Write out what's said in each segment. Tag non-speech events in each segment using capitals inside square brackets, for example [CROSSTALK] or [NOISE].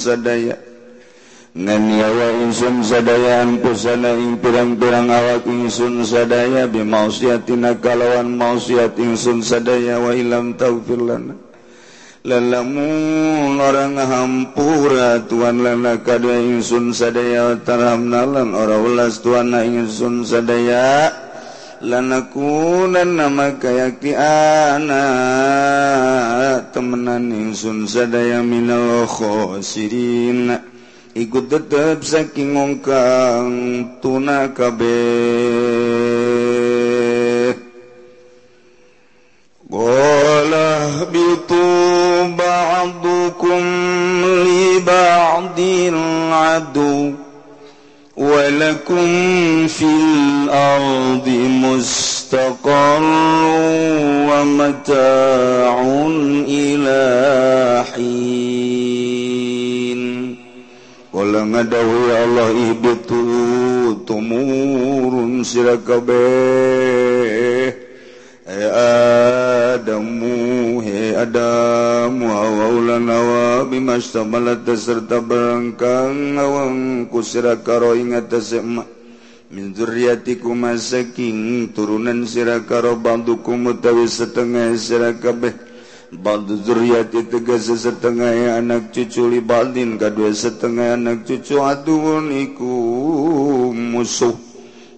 sadaya nganyawa insun sadayaan kusana ing pirang-pirang awak insun sadaya bimausiatina kalawan mausiat insun sadaya wa ilam taufir lana. Lalamun orang hampura tuan lana kadua insun sadaya tarham lan ora ulas tuan insun sadaya lanakunan nama kayakti ana temenan ingsun sadaya minal khosirin ikut tetep saking ngongkang tuna kabeh. Golah bitu ba'dukum li ba'din adu. ولكم في الأرض مستقر ومتاع إلى حين. ولا ngadawi Allah ibitu tumurun sirakabeh Adamu he Adamu walanawabimasta serta berangkang awang kusira karo ingata min zurriyatikum masaking turunan sira karo bandukum utawi setengah sira kabeh. Bandu zurriyati tegas setengah anak cucu libaldin kadua setengah anak cucu aduun iku musuh.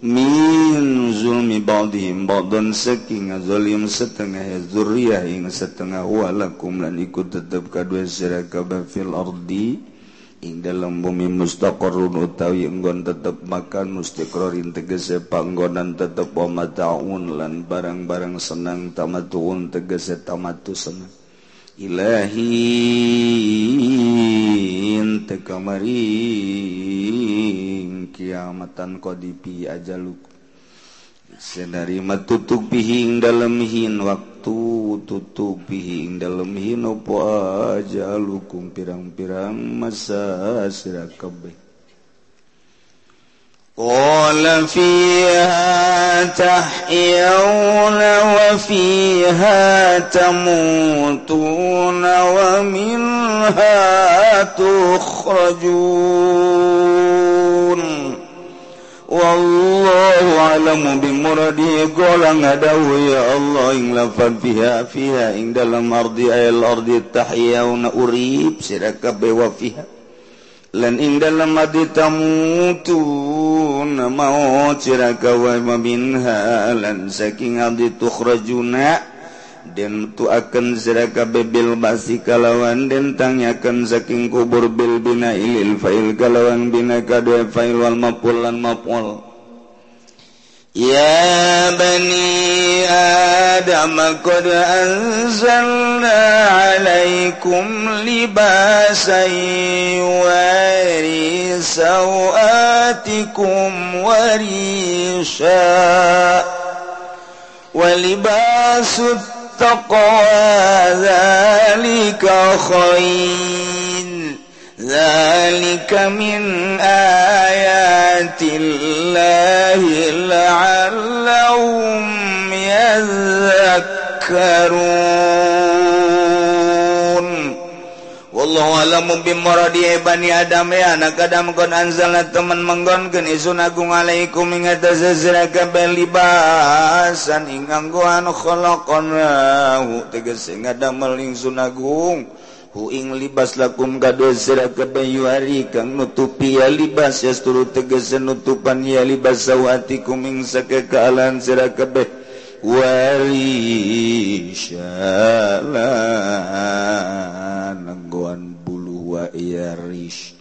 min zulmi ba'dihim ba'dan saking zalim setengah zuriyah ing setengah walakum lan ikut tetep kadua sira kabeh fil ardi ing dalam bumi mustaqarrun utawi enggon tetep makan mustiqrarin tegese panggonan tetep wa mataun lan barang-barang senang tamatun tegese tamatu senang ilahi. Lain tekamari kiamatan kodipi aja luku Sedarima tutup pihing dalam hin waktu tutup pihing dalam hin opo aja lukum pirang-pirang masa sirakabeh. قال فيها تحيون وفيها تموتون ومنها تخرجون والله أعلم بمرده قال ngadawu ya Allah ing lafad fiha fiha ing dalam ardi ayal ardi tahyauna urib sira kabeh wa fiha lan ing dalam mati tamutu mau ciraka wa minha lan saking adi tukhrajuna dan tu akan siraka bebil basi kalawan dan tanyakan saking kubur bil bina ilil fa'il kalawan bina kadwe fa'il wal mapul lan mapul. يا بني آدم قد أنزلنا عليكم لباسا يواري سوآتكم وريشا ولباس التقوى ذلك خير ذلك من آيات الله لعلهم يذكرون والله alam bimuradi bani adam ya anak adam kon anzalna teman menggonkeun isun agung alaikum ing atas kabeh libasan ing anggoan khalaqnahu tegese ngadamel ingsun agung ing libas lakum gado sira kebayuari kang nutupi ya libas yasturu tegesen nutupan ya libas sawatikum ing sakekaalan sira kabeh wari nanggoan bulu wa iyarish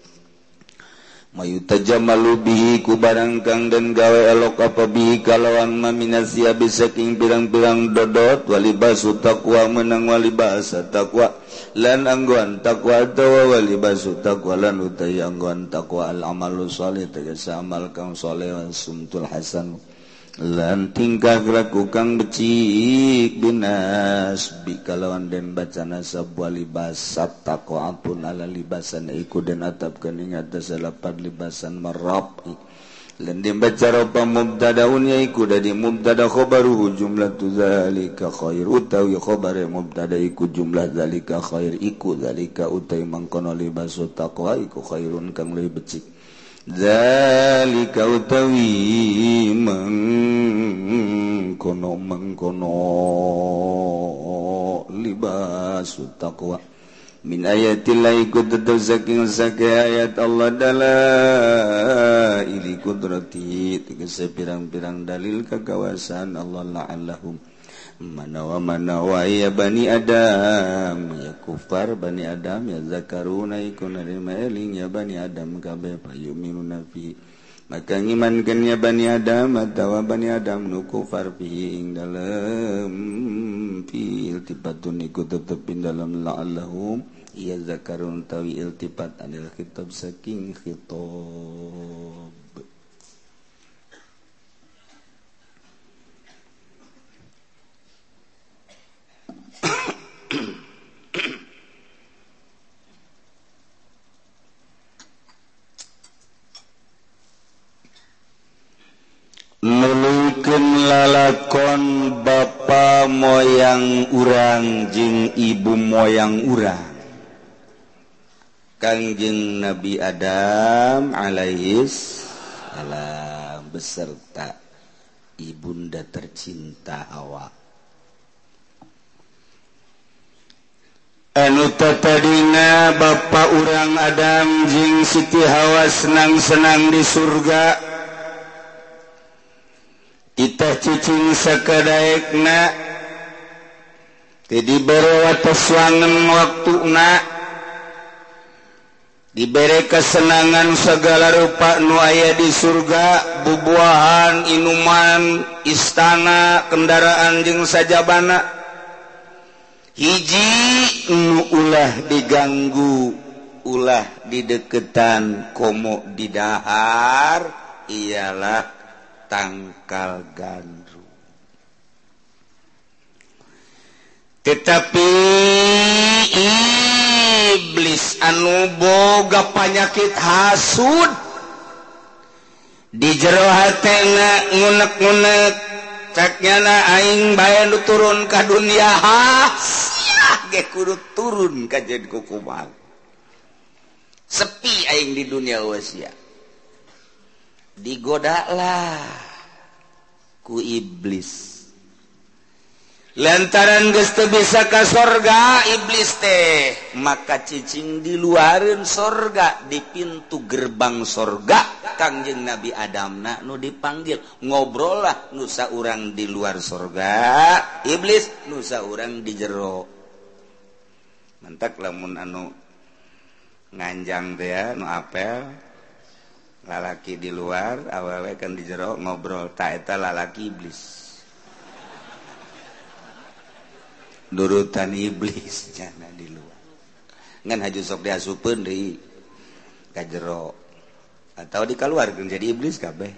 Mayu tajamalu bihi ku barang kang dan gawe elok apa bihi kalawan maminasi abis saking pirang-pirang dodot walibas takwa menang walibas takwa lan angguan takwa tawawali basu takwa lan utai angguan takwa al amalu soleh tegesa amal kang soleh wan sumtul hasan. Lan tingkah laku kang becik binas bi kalawan den bacana wali libasat takwa ampun ala libasan iku den atap kening atas salapan libasan merapi dibaca ropa mubdadaun yaiku dari mubdada khobaruhu jumlah tu zalika khair. Utawi khobar mubtada iku jumlah zalika khair iku zalika utai mangkono libasu taqwa iku khairun kang lebih becik. Zalika utawi mangkono mangkono libasu taqwa. min ayatlah ikut saking sake ayat Allah dalam ili kudrati. Tegese pirang-pirang dalil kekawasan Allah la'allahum. Mana wa mana wa ya bani adam ya kufar bani adam ya zakaruna ikun eling ya bani adam kabeh minu fi maka ngiman genya Bani Adam atawa Bani Adam nuku farfihi ing dalam fil tibatun iku tetepin dalam la'allahum. Iya zakarun tawi iltifat anil khitab saking khitab. [COUGHS] moyang urang jeung ibu moyang urang. Kangjeng Nabi Adam alaihis salam beserta ibunda tercinta awak. Anu tadina Bapak urang Adam Jing Siti Hawa senang-senang di surga. Kita cicing sekadaekna diberwangen waktu na diberi kesenangan segala rupa nuaya di surga bubuahan inuman istana kendaraan jeng sajabana. Hiji nu ulah diganggu ulah dideketan komo didahar ialah tangkal ganda tetapi iblis anu boga panyakit hasud. Di jero ngunek-ngunek caknyana aing bay turun ka dunia. Has kudu turun kajjad kukumal sepi aing di dunia wasia digodalah ku iblis. lantaran gesta bisa ke sorga iblis teh maka cicing di luarin sorga di pintu gerbang sorga. Kangjeng Nabi Adam na nu dipanggil ngobrol lah nusa orang di luar sorga. Iblis nusa orang di jero. Mentak lamun anu nganjang teh ya nu apel lalaki di luar awewe kan di jero ngobrol taeta lalaki iblis. nurutan iblis jana di luar. Ngan haju sok diasupeun deui ka jero. Atawa dikaluarkeun jadi iblis kabeh.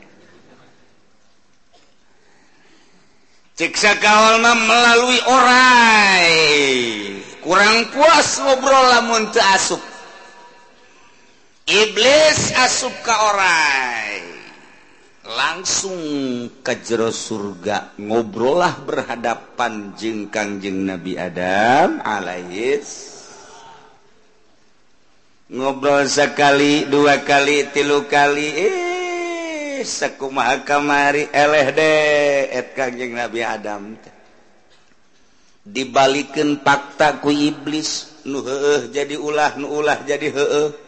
Ciksa kaol mah melalui orai. Kurang puas ngobrol lamun teu asup. Iblis asup ka orai. langsung ke jero surga ngobrolah berhadapan jeung Kangjeng Nabi Adam alaihis ngobrol sekali dua kali tilu kali eh sekumaha kamari eleh deh et Kangjeng Nabi Adam dibalikin fakta ku iblis nu heueuh jadi ulah nu ulah jadi heueuh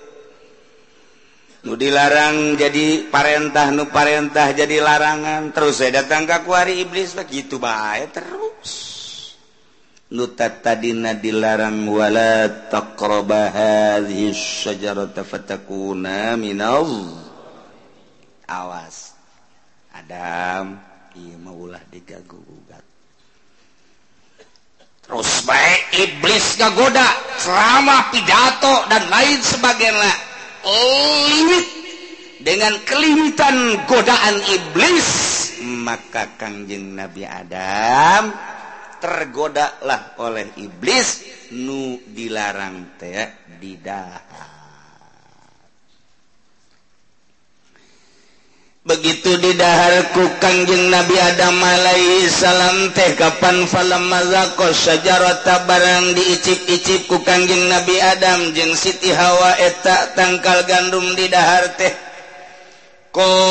nu dilarang jadi Parentah nu Parentah jadi larangan terus saya datang ke kuari iblis begitu baik terus. Nuta tadina dilarangwala takrobahajartakuna awas. Adam maulah digagugat terus baik iblis gagoda selama pidato dan lain sebagainya limit. Dengan kelimitan godaan iblis maka Kangjeng Nabi Adam tergodalah oleh iblis. Nu dilarang teh didahar begitu didahar kukangjeng Nabi Adam Alaihissalam teh kapan Falamazako sajarota barang diicip-icip ku kukangjeng Nabi Adam jeung Siti Hawa eta tangkal gandum didahar teh. Kontan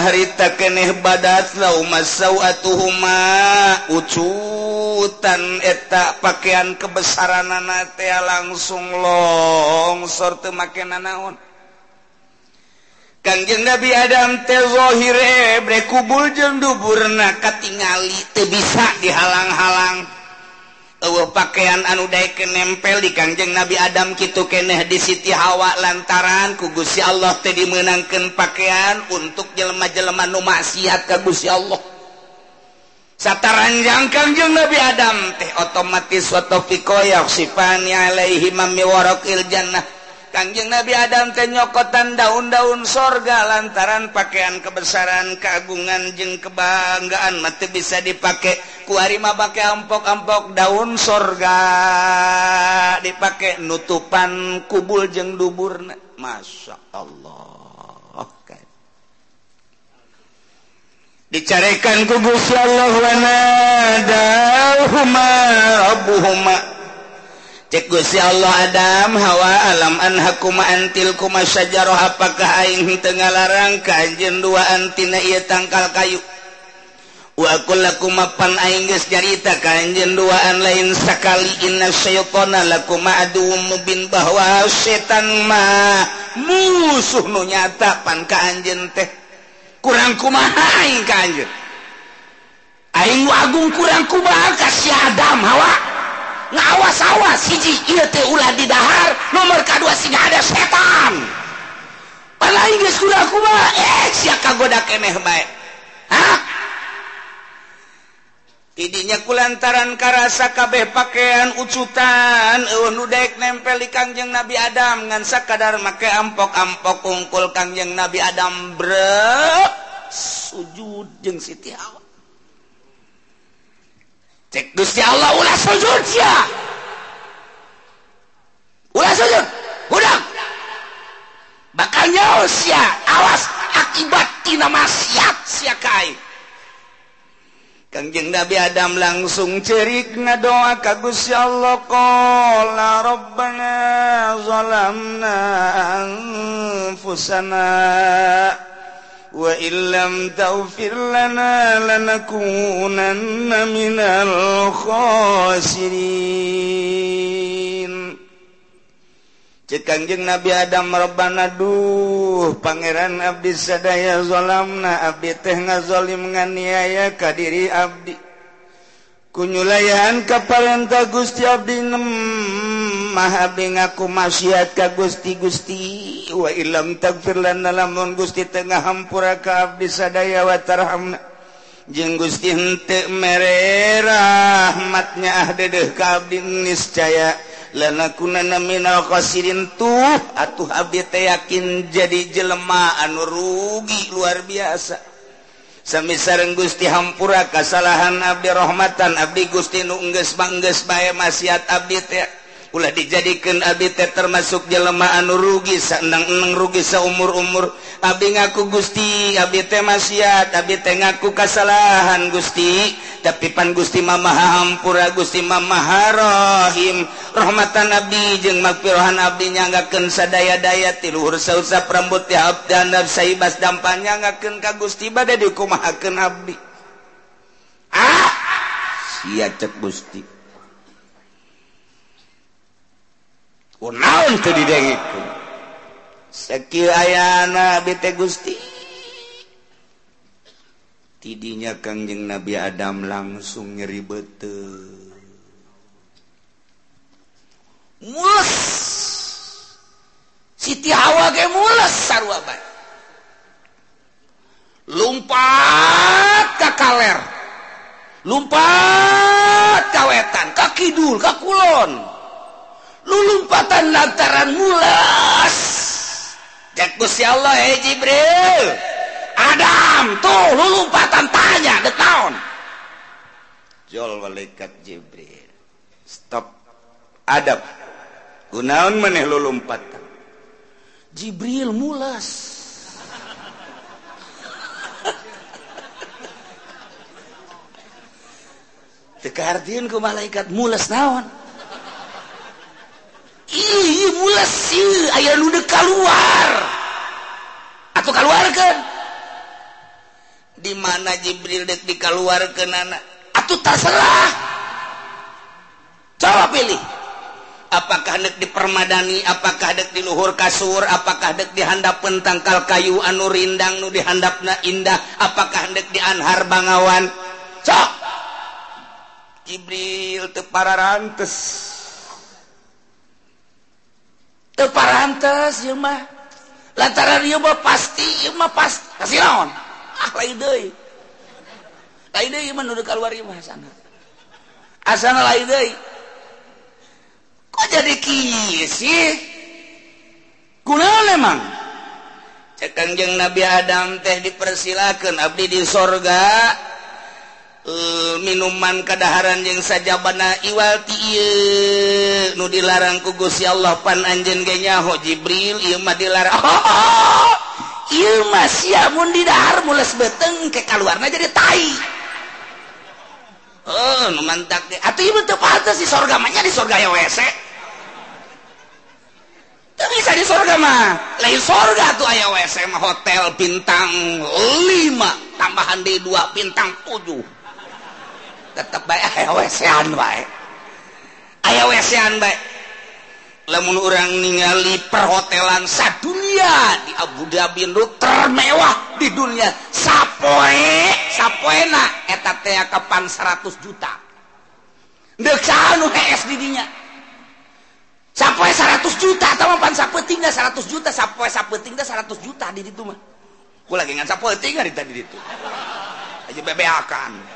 harita keneh badat lau masauatuhuma ucutan etak pakaian kebesaran nana teh langsung longsor teu make nanaon. Kanjeng Nabi Adam teh zahire kubul jeung duburna katingali teu bisa dihalang-halang. Eueuh pakaian anu daekeun nempel di Kanjeng Nabi Adam kitu keneh di Siti Hawa lantaran ku Gusti Allah teh dimeunangkeun pakaian untuk jelema-jelema nu maksiat ka Gusti Allah. Sataranjang Kanjeng Nabi Adam teh otomatis wa taufiqo sifani alaihi mammi jannah Kanjeng Nabi Adam tenyokotan daun-daun sorga lantaran pakaian kebesaran keagungan jeng kebanggaan mati bisa dipakai kuarima pakai ampok-ampok daun sorga dipakai nutupan kubul jeng dubur Masya Allah okay. dicarikan kubus Allah wana dahuma rabbuhuma Gusi Allah Adam hawa alam anhakuma antilkuma sajaroh apakah aing tengah larang kanjen dua antina ia tangkal kayu? Wa laku pan aing geus nyarita kaanjen duaan lain sakali inna syaitana lakuma aduwwum mubin bahwa setan mah musuh nu nyata pan ka anjeun teh. Kurang kumaha aing ka anjeun. aing agung kurang kumaha ka si Adam hawa. ngawas-awas siji ulah didahar nomor kedua sehingga ada setan. Palain geus kuda kumaha eh sia kagoda keneh bae. Hah? Tidinya kulantaran karasa kabeh pakaian ucutan eueuh nu dek nempel di Kangjeng Nabi Adam ngan sakadar make ampok-ampok ungkul Kangjeng Nabi Adam bre sujud jeung Siti Hawa. Gusti Allah ulah sujud sia. Ulah sujud. Hudang. Bakal nyaos sia. Awas akibat tina maksiat sia kai. Kangjeng Nabi Adam langsung cerik ngadoa ka Gusti Allah qala rabbana zalamna anfusana وإن لم تغفر لنا لنكونن من الخاسرين. Cekangjeng Nabi Adam Rabbana duh Pangeran Abdi sadaya zolamna Abdi teh ngazolim nganiaya kadiri Abdi. Kunyulayan kaparenta Gusti Abdi nem mahbi ngaku maksiat ka Gusti Gusti. Wa ilam takfir lan lamun Gusti tengah hampura ka abdi sadaya wa tarhamna. Jeung Gusti henteu mere rahmatnya ah dedeh ka abdi niscaya. Lanakunana minal khasirin tuh. Atuh abdi teh yakin jadi jelema anu rugi luar biasa. Samisareng Gusti hampura kesalahan Abdi rahmatan Abdi Gusti nungges mangges bae maksiat Abdi teh. Ulah dijadikan Abi teh termasuk jelemaan rugi sanang-enang rugi seumur-umur. Abi ngaku Gusti Abi teh maksiat Abi teh ngaku kesalahan Gusti. Tapi pan Gusti mah maha Gusti mah maha rahim rahmatan Nabi jeung magfirahan Abi nyanggakeun sadaya-daya ti luhur sausap rambut ti abdan saibas dampan nyanggakeun ka Gusti bade dikumahakeun Abi. Ah! Sia cek Gusti. naon didengitku sakieu ayana bete Gusti. Tidinya Kangjeng Nabi Adam langsung nyeri bete mules. Siti Hawa ge mules sarua bae. Lumpat ka kaler. Lumpat ka wetan ka kidul ka kulon. Lulumpatan lantaran mulas. Cek Gusti Allah eh Jibril. Adam tuh lulumpatan tanya the tahun. Jol malaikat Jibril. Stop. Adam gunaon maneh lulumpatan Jibril mulas. Tekardian ke malaikat mulas naon keluar. Aku keluarkan. Dimana Jibril dek dikeluarkan anak? Atau terserah. Coba pilih. Apakah dek dipermadani Apakah dek di luhur kasur? Apakah dek dihandap tangkal kayu anu rindang nu dihandapna indah? Apakah dek di anhar bangawan? Cok! Jibril teu rantes teparantes mah. Lantaran ieu mah pasti ieu mah pasti. Kasih naon? Ah lain deui. Lain deui mah nu kaluar ieu mah sana asana lain deui. Kok jadi kieu sih? Kunaon emang? Cekang jeng Nabi Adam teh dipersilakan abdi di sorga. Eh, minuman keadaran yang saja bana iwal nu dilarang kugus ya Allah pan anjen genyaho Jibril Imah dilarang. [LAUGHS] Oh, Ilma siamun di dahar mules beteng ke keluarnya jadi tai. Oh nu mantak deh atau ibu tepat si sorga mahnya di sorga ya WC. Tapi bisa di sorga mah. Lain sorga tuh ayah WC mah hotel bintang lima tambahan di dua bintang tujuh tetap baik namun orang ningali perhotelan satu dunia di Abu Dhabi itu termewah di dunia. Sapoe sapoena. Eta teh kapan 100 juta. Deuk anu HS di dinya sapoe 100 juta atau pan sapeuting 100 juta. Sapoe sapeuting 100 juta di ditu mah. Ku lagi ngan sapeuting di tadi ditu. Aja bebeakan.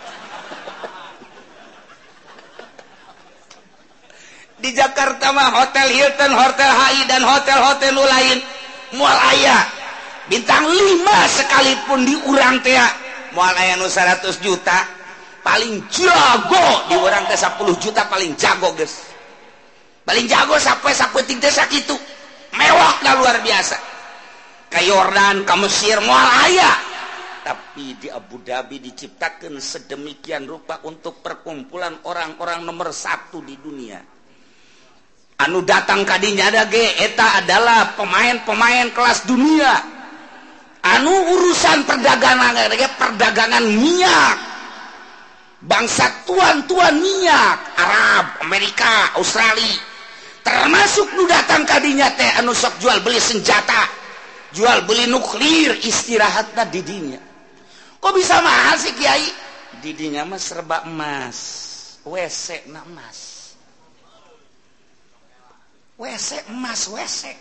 Di Jakarta mah hotel Hilton hotel HI dan hotel-hotel lain mual ayah bintang 5 sekalipun diurang teh mual ayah nu 100 juta. Paling jago di orang teh 10 juta paling jago guys paling jago sampai sampai tiga itu mewah dah luar biasa. Ke Yordan ke Mesir mual ayah tapi di Abu Dhabi diciptakan sedemikian rupa untuk perkumpulan orang-orang nomor satu di dunia anu datang kadinya ada Geta adalah pemain-pemain kelas dunia. Anu urusan perdagangan perdagangan minyak. Bangsa tuan-tuan minyak Arab Amerika Australia. Termasuk lu datang kadinya teh anu sok jual beli senjata jual beli nuklir istirahatnya didinya kok bisa mahal sih Kiai? Didinya mas serba emas WC emas WC emas WC.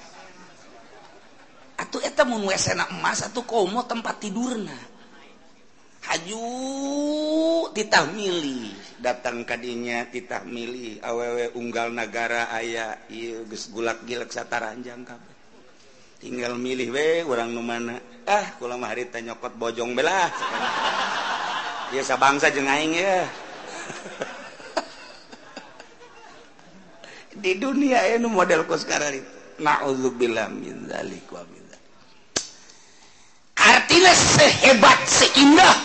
Atuh eta mun WC na emas atuh komo tempat tidurna. Haju titah milih datang kadinya titah milih awewe unggal negara ayah iya geus gulak gilek sataranjang kabeh tinggal milih we orang nu mana. Ah kula mah harita nyokot bojong belah. Biasa bangsa jeung aing ya [LAUGHS] di dunia ini model ku sekarang itu. Naudzubillah min dzalik wa min artinya sehebat seindah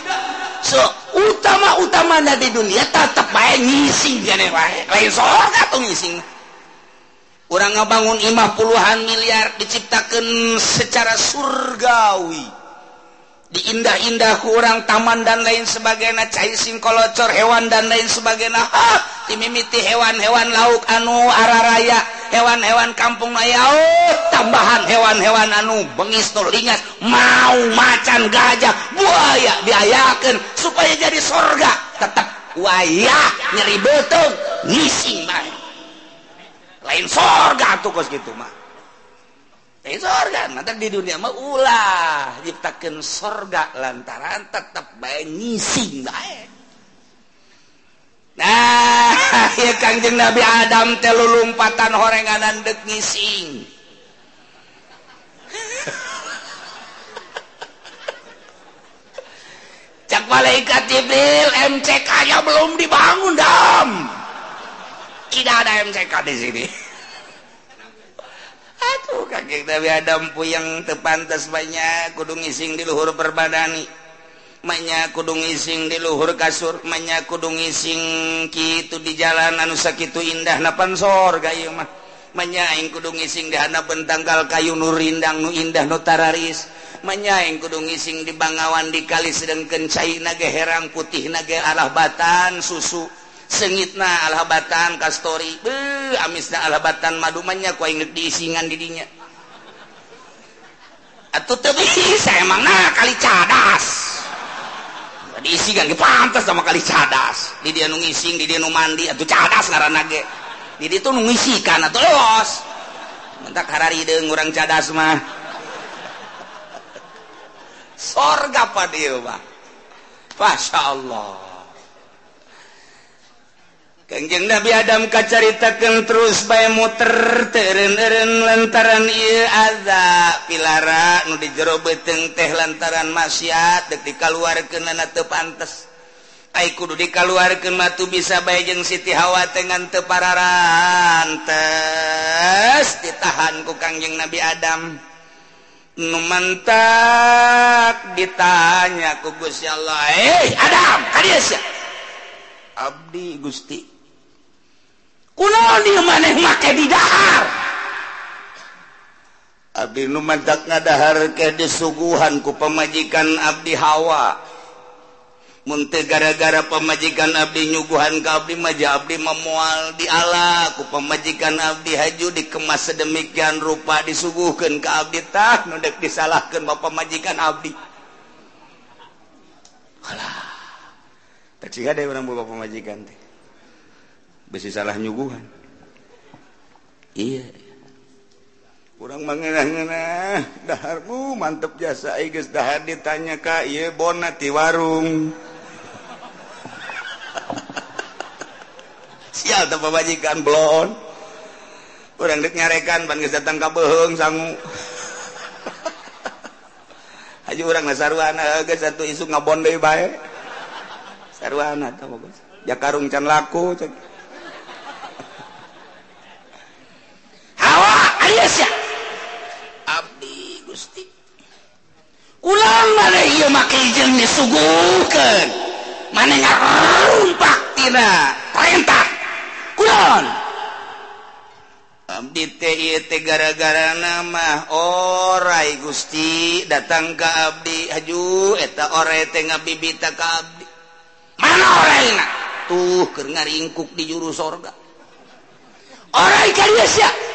so utama utama di dunia tetap baik ngising jadi lain sorga tuh ngising. Orang ngebangun imah puluhan miliar diciptakan secara surgawi. diindah-indah kurang taman dan lain sebagainya cair singkolocor hewan dan lain sebagainya. Nah dimimiti hewan-hewan lauk anu araraya hewan-hewan kampung Maya oh, tambahan hewan-hewan anu bengistul ingat mau macan gajah buaya diayakan supaya jadi surga tetap wayah nyeri betul ngising lain surga tuh kos gitu mah sorga di dunia mah ulah. Ciptakan sorga lantaran tetap baik baik Nah [LAUGHS] Kanjeng Nabi Adam telulumpatan horenganan dek ngising. [LAUGHS] Cak malaikat Jibril MCK nya belum dibangun dam. Tidak ada MCK di sini [LAUGHS] Atuh kakek Dewi Adam puyeng tepantas banyak kudu ngising di luhur perbadani Manya kudu ngising di luhur kasur, manya kudu ngising kitu di jalan anu sakitu indah napan sorga ieu mah. Menyaing kudu ngising di hana bentanggal kayu nu rindang nu indah nu tararis. Manyaing kudu ngising di bangawan di kali sedengkeun cai nage herang putih nage arah batan susu. sengitna alhabatan kastori beuh amisna alhabatan madumannya ku inget diisingan didinya atuh teu bisa emang nah kali cadas. Diisingan kan pantas sama kali cadas. Di dia nu ngising di dia nu mandi atuh cadas ngaranna ge. Di ditu tuh nu ngisikan atuh los mentak harari deung urang cadas mah. Sorga pa dieu mah Masya Allah. Kanjeng Nabi Adam kacaritakan terus bay muter teren-eren lantaran ieu ada pilara nu di jero beteng teh lantaran maksiat dek dikaluarkeun lana teu pantes. Ai kudu dikaluarkeun mah tuh bisa bae jeung Siti Hawa teh ngan teu pararantes ditahan ku kanjeng Nabi Adam. Nu mantak ditanya ku Gusti Allah, "Eh Adam, kadieu Abdi Gusti maneh make dihar Abdi Numantak ngadahar disuguhan ku pemajikan Abdi Hawa. Munte gara-gara pemajikan Abdi nyuguhan ke Abdi Maja Abdi memual di Allah ku pemajikan Abdi Haju dikemas sedemikian rupa disuguhkan ke Abdi. Tah nudek disalahkan Bapak majikan Abdi. Alah. Tak ada orang bapak pemajikan teh. besi salah nyuguhan. Iya. Kurang mengenang-ngenah daharmu mantep jasa iges dahar ditanya Ka iya bona ti warung? [LAUGHS] Sial tempat bajikan blon. Kurang dek nyarekan pan geus datang ka beuheung sangu. [LAUGHS] Haji orang nasaruan geus satu isu ngabon deui bae. Saruana tah bagus jakarung can laku cek. Abdi Gusti. Ulang disuguhkan manpak tidak? Perintah. Kulon. Abdi TIT gara-gara nama. Orai Gusti datang ke Abdi. Haju eta orai tengah bibita ke Abdi. Mana orai tuh keur ngaringkuk di juru sorga. Orai kalian siap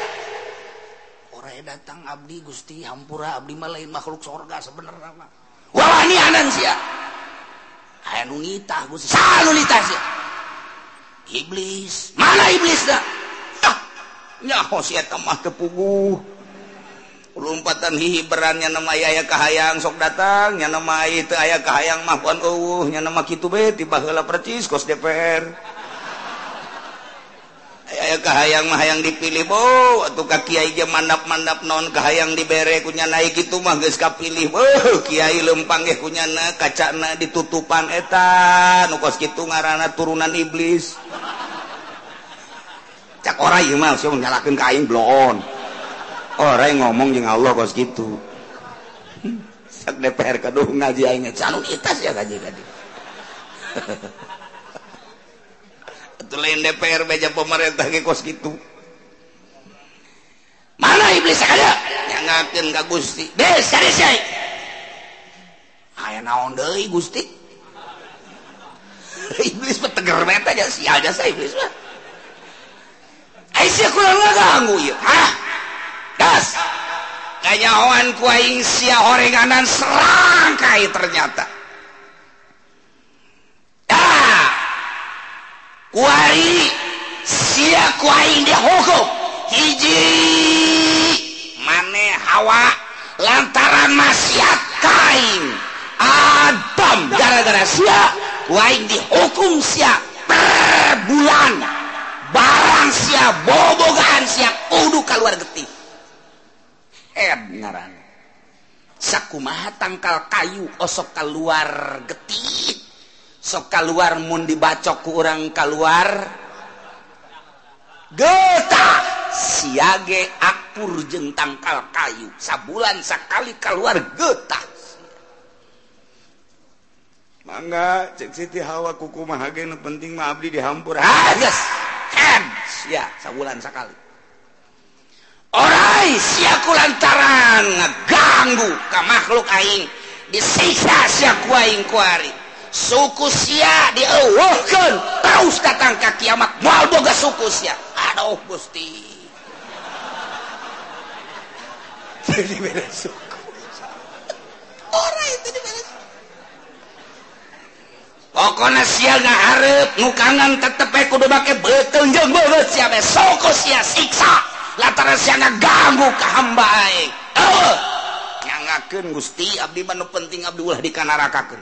datang Abdi Gusti Hampura Abdi mah lain makhluk sorga sebenarnya. Wah ini anan sia. Aya nu nitah Gusti. Saha nitah sia? Iblis. Mana iblis dah? Tah. Nyaho sia mah kepuguh. Lompatan hihi berannya nama ayah kahayang sok datang, nya nama itu ayah kahayang mah puan eueuh, nya nama kitu be tiba heula percis kos DPR. kahayang mahayang dipilih bo atau Kyai mandap-mandap non kahayang diberre punya naik itu mah kapilih wow, Kyai lempang punya kacana ditutupan eta nukos gitu ngaranana turunan iblis. Cak orangnyalakan kain blon. Orang ngomong je Allah kos gitu DPR ngaji kita ya gaji tadi [LAUGHS] lain DPR beja pemerintah ke kos gitu mana iblis ada? Yang ka Gusti. Des cari saya aya naon deui Gusti? [LAUGHS] Iblis peteger beta aja si aja saya iblis mah. Aisyah kurang ganggu hah? Das. Kanyawan kuaing sia horenganan serangkai ternyata. kuari sia kuaing dia hukum. Hiji. Maneh hawa. Lantaran maksiat kain. Adam. Gara-gara sia kuaing dihukum sia per bulan. Barang sia bobogaan sia kudu keluar getih. Eh ngaran. Sakumaha tangkal kayu osok keluar getih. sok keluar mun dibacok ku orang keluar getah siage akur jeng tangkal kayu. Sabulan sekali keluar getah mangga cek siti hawa kuku mah nu penting mah abdi dihampur. Ah yes. Kan sia sabulan sekali orai sia ku lantaran ngeganggu ka makhluk aing. Disiksa sia ku aing ku ari suku Sya dikan terus datang ke kiamat. Mau boga suku Sya aduh gusti. Jadi beda suku. Orang itu di beda suku. Pokoknya Sya gak harap nukangan tetep kudu pake betul jeng boga Sya suku Sya siksa. Lantaran Sya ganggu ke hamba aing nyangakeun gusti abdi manu penting abdi ulah dikanarakakeun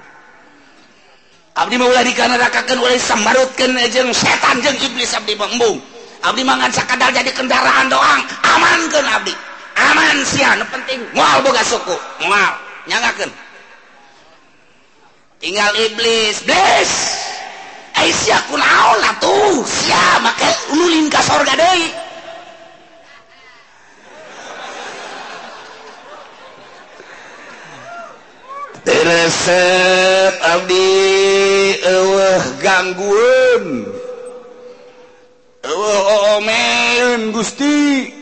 Abdi mau ulah dikanarakakeun ulah disambarutkeun eh, jeung setan jeung iblis abdi bembung. Abdi mangan sakadal jadi kendaraan doang. Amankeun abdi. Aman sia nu penting moal boga suku. Moal nyangakeun. Tinggal iblis, iblis. Eh, Aisyah kunaon atuh? Sia make ululin ka sorga deui. resep Abdi eueuh gangguan Eueuh men Gusti.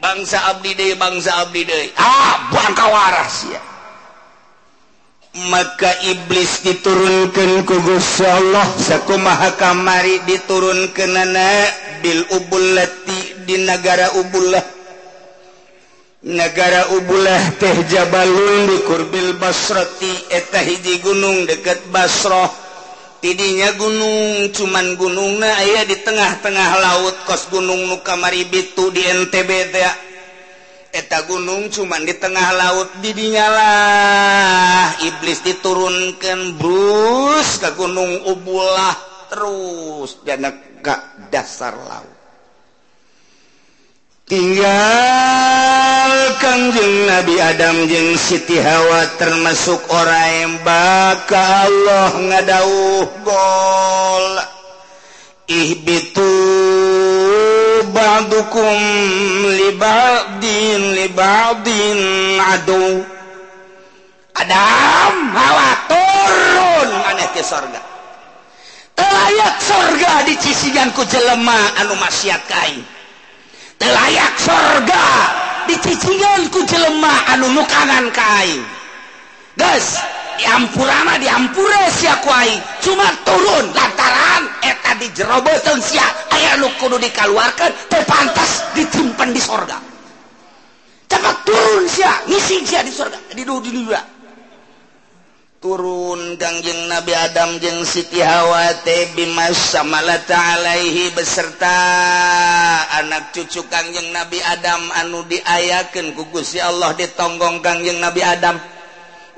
Bangsa Abdi deui, bangsa Abdi deui. ah, bangka waras ya. Maka iblis diturunkan ku Gusti Allah. Sakumaha kamari diturunkeunana bil Ubulati di nagara ubullah negara Ubulah teh Jabalun di Kurbil Basroti eta hiji gunung deket Basroh tidinya gunung cuman gunungna aya di tengah-tengah laut kos gunung Nukamaribitu di NTB teh. Eta gunung cuman di tengah laut didinyalah iblis diturunkan brus ke gunung Ubulah terus. Dan ke dasar laut. tinggal Kangjeng Nabi Adam jeung Siti Hawa termasuk orang embak baka Allah ngadauh gol. Ihbitu ba'dukum li ba'din li ba'din adu. Adam Hawa turun aneh ke sorga. Telayak sorga dicisigan ku jelema anu maksiat kain. layak surga dicicingan ku jelemah anu nukangan kain guys diampurana diampure sia kuai cuma turun lantaran eta di jerobotan sia aya nu kudu dikeluarkan terpantas ditimpan di sorga. Cepat turun sia ngisi sia di sorga di dunia turun. Gangjeng Nabi Adam jeung Siti Hawate Bimas Samalata Alaihi beserta anak cucu Kangjeng Nabi Adam. Anu diayaken kugus ya Allah ditonggong Kangjeng Nabi Adam.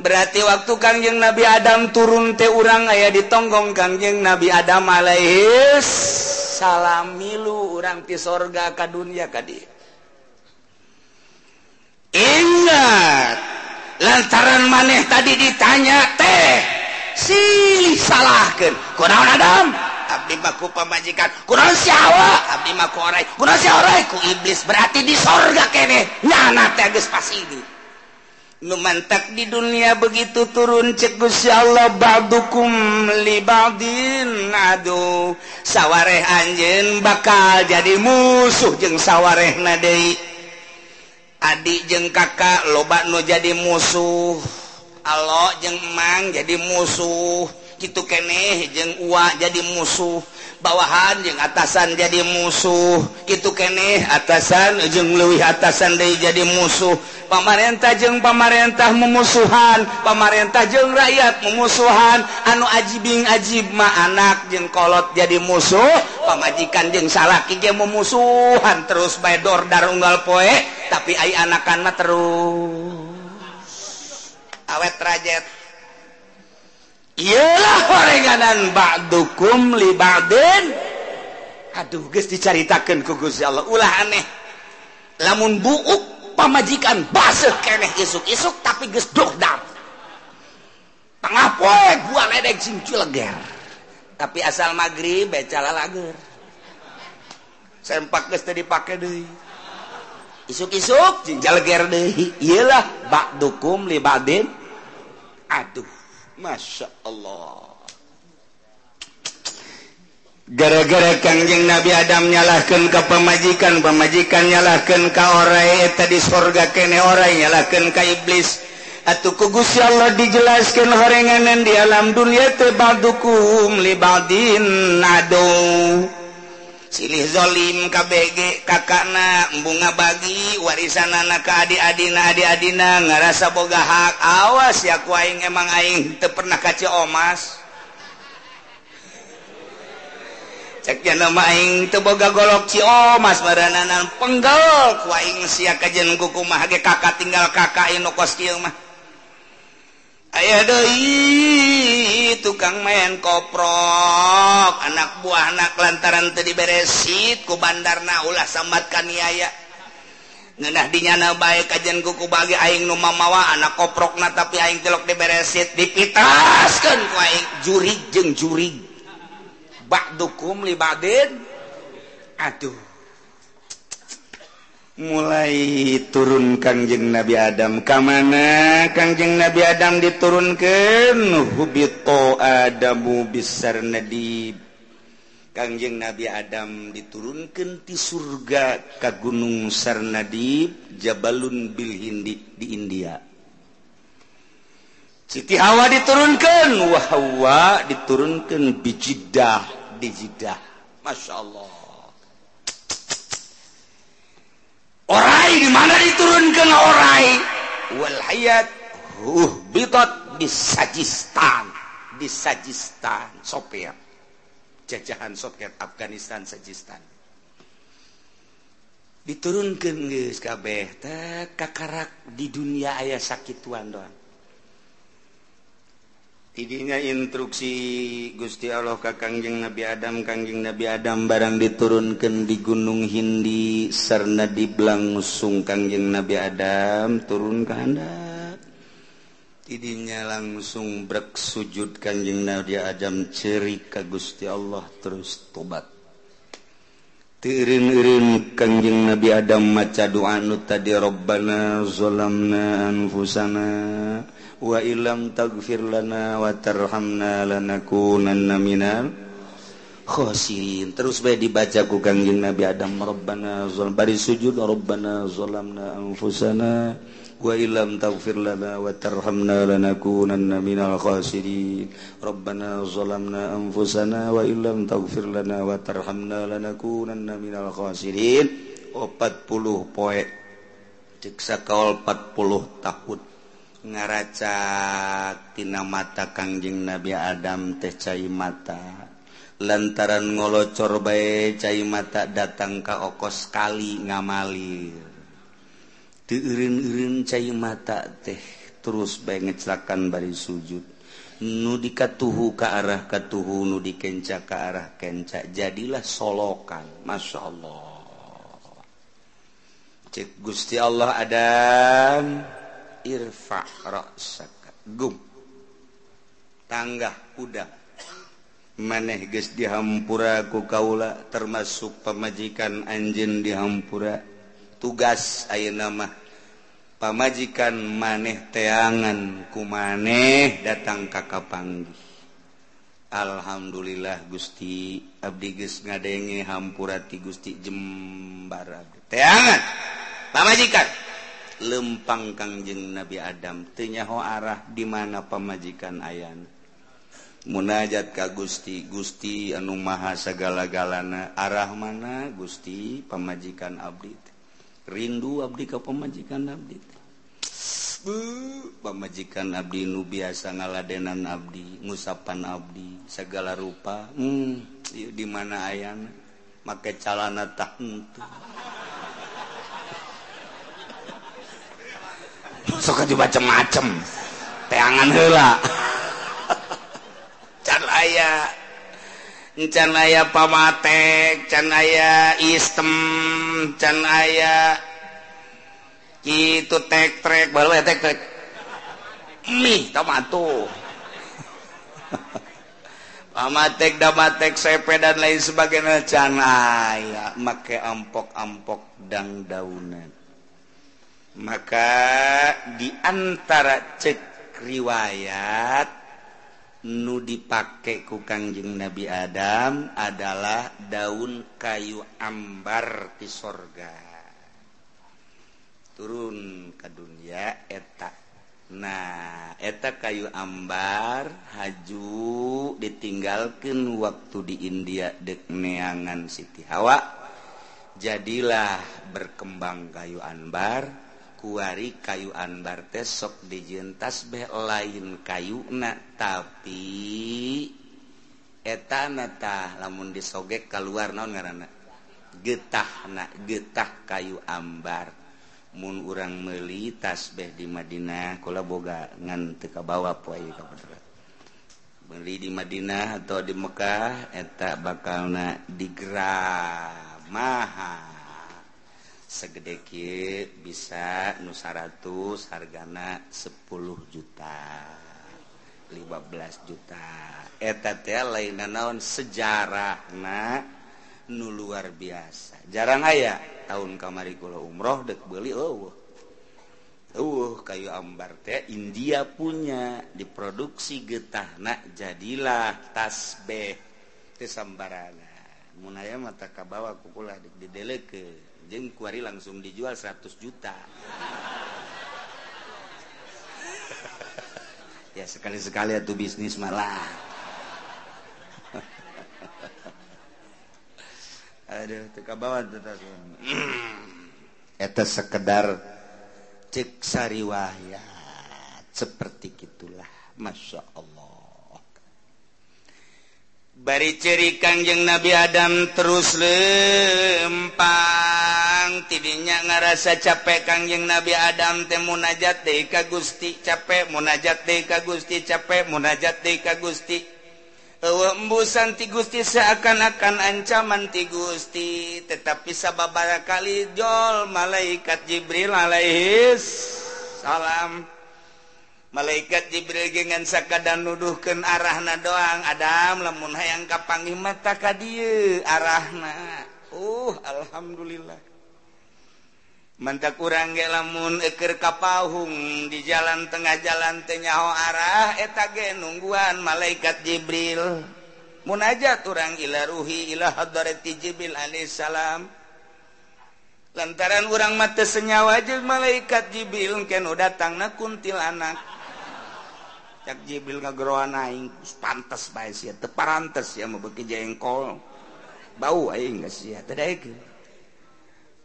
Berarti waktu Kangjeng Nabi Adam turun teh urang aya ditonggong Kangjeng Nabi Adam alaihi salamilu urang ti sorga ka dunia ka Ingat lantaran maneh tadi ditanya teh silih salahkan kurang Adam? Abdi pemajikan kurang siawa Abdi kurang si ku iblis berarti di sorga kene. Nyana teh geus pas ini. Nu mantak di dunia begitu turun cek Gusti Allah badukum li badin aduh sawareh anjeun bakal jadi musuh jeung sawareh deui. Adik jeung kakak loba nu jadi musuh. Allah jeng emang jadi musuh. Gitu keneh jeung uak jadi musuh. bawahan yang atasan jadi musuh. Itu kene atasan ujung luwih atasan dari jadi musuh. Pamarentah jeng pamarentah memusuhan pamarentah jeng rakyat memusuhan. Anu ajibing ajib ma anak jeng kolot jadi musuh. Pamajikan jeng salaki jeng memusuhan terus bae darunggal unggal poe tapi ai anakan mah terus. Awet rajat. ialah oreganan bakdukum libaden aduh guys diceritakan ku Gusti Allah. Ulah aneh. Lamun buuk pamajikan basah keneh isuk-isuk tapi geus dogdam tengah poe gua ledek sing culeger tapi asal maghrib becala lager sempak geus teu dipake deui. Isuk-isuk jeung jaleger deui. Ieu lah bakdukum libaden aduh. Masya Allah. Gara-gara Kangjeng Nabi Adam nyalahkan ke pemajikan pemajikan nyalahkan ke orai tadi surga kene orai nyalahkan ke iblis. Atau kugus ya Allah dijelaskan horenganan di alam dunia tebadukum libadin nadu. silihzolim KBG kakakna bunga bagi warisan anak keadi-adina adik-adina ngerasa boga hak. Awas ya kuing emang Aing te pernah kaca omas. Ceknya nama Aing teboga golok ci Ciomas penggel penggal kuing sia kajen kuku mah kakak tinggal kakak inu kos kieu mah. aya deui tukang main koprok anak buah anak lantaran tadi beresit ku bandarna ulah sambatkan niaya Nenah dinyana baik kajian kuku bagi aing nu mamawa anak koprok na tapi aing telok diberesit dipitaskan ku aing jurig jeng jurig. Ba'dukum li ba'din. Aduh. mulai turun Kangjeng Nabi Adam. Kam mana Kangjeng Nabi Adam diturunkanbib Kangjeng Nabi Adam diturunkan di surga ka Gunung Sarnadib Jabalun Bil Hindi di India. Siti Hawa diturunkan Wahwa diturunkan bijidah dijidah Masya Allah. orai dimana diturunkan orai? Wal hayat huh bitot di Sajistan. Di Sajistan Sopir. Jajahan Soviet Afghanistan Sajistan. Diturunkan geus kabeh teh kakarak di dunia ayah sakituan doang. Idinya instruksi Gusti Allah ka Kangjeng Nabi Adam Kangjeng Nabi Adam barang diturunkan di Gunung Hindi sarna diblangsung Kangjeng Nabi Adam turun ke handap Idinya langsung brek sujud Kanjeng Nabi Adam ceri ka Gusti Allah terus tobat. Tirin-irin Kanjeng Nabi Adam maca doa nu tadi Rabbana zalamna anfusana wailam tagfir lana watarhamna lanakunanna minal khosirin. Terus bae dibaca ku Nabi Adam Rabbana zalam bari sujud Rabbana zalamna anfusana wa ilam tagfir lana wa tarhamna lanakunanna minal khasirin Rabbana zalamna anfusana wa ilam tagfir lana wa tarhamna lanakunanna minal khasirin 40 poe cek sakaol 40 tahun. ngaracatina mata Kangjeng Nabi Adam teh cai mata. Lantaran ngolocor bae cai mata datang ka okos kali ngamalir. Diirin-irin cai mata teh terus bae ngecelakan bari sujud. Nu dikatuhu ke arah katuhu nu dikenca ke arah kenca. Jadilah solokan Masya Allah. Cek Gusti Allah Adam. irfa ra'saka gum. Tanggah kuda. Maneh geus dihampura ku kaula termasuk pamajikan anjeun dihampura. Tugas ayeuna mah pamajikan maneh teangan ku maneh datang ka kapanggih. Alhamdulillah Gusti Abdi geus ngadenge hampura ti Gusti jembar teangan pamajikan. lempang Kangjeng Nabi Adam tenyaho arah di mana pemajikan ayan. Munajat ka Gusti Gusti anu Maha segala-galana. Arah mana? Gusti pemajikan Abdi. Rindu Abdi ke pemajikan Abdi. Pemajikan Abdi nu biasa ngaladenan Abdi ngusapan Abdi segala rupa. Hmm, di mana ayana make calana tak suka juga macem-macem. Teangan hela [LAUGHS] can aya can aya pamatek can aya istem can aya itu tek trek baru ya tek trek. Mie tomato [LAUGHS] pamatek damatek sepe dan lain sebagainya. Can aya make ampok-ampok dang daunan. maka diantara cek riwayat nu dipakai ku Kangjeng Nabi Adam adalah daun kayu ambar di sorga. Turun ke dunia etak nah etak kayu ambar haju ditinggalkan waktu di India dek neangan Siti Hawa. Jadilah berkembang kayu ambar. kuari kayu anbar tesok dijentas be lain kayuna tapi etanatah lamun disogek keluar non ngaran getah na getah kayu ambar. Mun urang meuli tasbih di Madinah kula boga ngan teu kabawa poe kabener beli di Madinah atau di Mekah eta bakalna digra mahal segedeki bisa nusaratu hargana 10 juta. 15 juta. Eteta lain naon sejarah nah nu luar biasa. Jarang aya tahun kamari kula umroh dek beli oh uh kayu ambar teh India punya. Diproduksi getah nak jadilah tasbeh. Teh sambarana. Munaya mata kabawa kukula dek dideleke ke kuari langsung dijual 100 juta. Ya sekali-sekali tuh bisnis malah. Aduh, teka bawa Eta sekedar cek sariwayat seperti gitulah, masya Allah. bari ceri Kangjeng Nabi Adam terus lempang. Tidinya ngerasa capek Kangjeng Nabi Adam teh munajat de ka Gusti capek munajat de ka Gusti capek munajat de ka Gusti. Embusan ti Gusti seakan-akan ancaman ti Gusti tetapi sababara kali jol malaikat Jibril alaihis salam. malaikat Jibril gengan sakadan nuduhkan arahna doang. Adam lamun hayang kapangi mata kadieu arahna. Uh alhamdulillah. Mantap kurang ge lamun eker kapahung di jalan tengah jalan tenyaho arah eta ge nungguan malaikat Jibril. Munajat urang ila ruhi ila hadrati Jibril alaihissalam lantaran urang mata senyawa jeung malaikat Jibril kenu datang na kuntil anak Jibril ngageroan aing pantes bae sia teu parantes ya mah beuki jengkol. Bau aing geus sia teu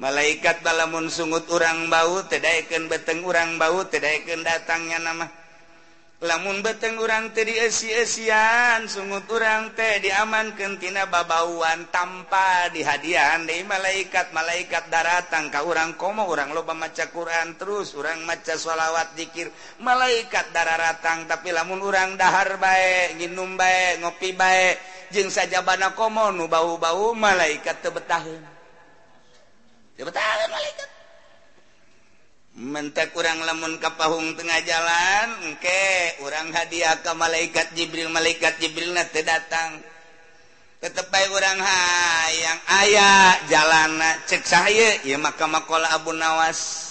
Malaikat balamun sungut urang bau teu daekeun beteng urang bau teu daekeun datangnya nama lamun beteng urang teh diesiesian sungut urang teh diaman kentina babauan tanpa dihadiahan. Deui malaikat malaikat daratang ka urang komo urang loba maca Quran terus urang maca sholawat dikir malaikat daratang tapi lamun urang dahar baik nginum baik ngopi baik jeng saja bana komo nu bau-bau malaikat tebetahun tebetahun malaikat. mentak kurang lemun kapahung tengah jalan engke orang hadiah ke malaikat Jibril malaikat Jibril nanti datang. Ketepai orang hayang ayah jalan cek saya ya maka makola Abu Nawas.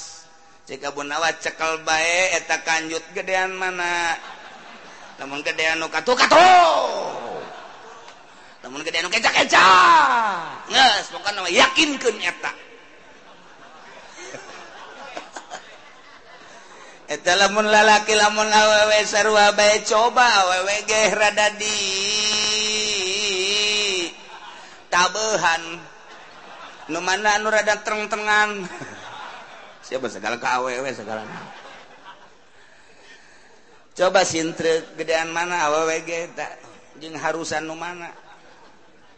Cek Abu Nawas cekal bae eta kanjut gedean mana? Namun gedean nu katuh katu namun gedean nu kecak kecak nges pokoknya yakinkan eta. eta lamun lalaki lamun awewe sarua bae coba awewe ge rada di. Tabehan. Nu mana nu rada tereng-tengan [LAUGHS] siapa segala ke awewe segala. Coba sintre gedean mana awewe ge tak jeung harusan nu mana.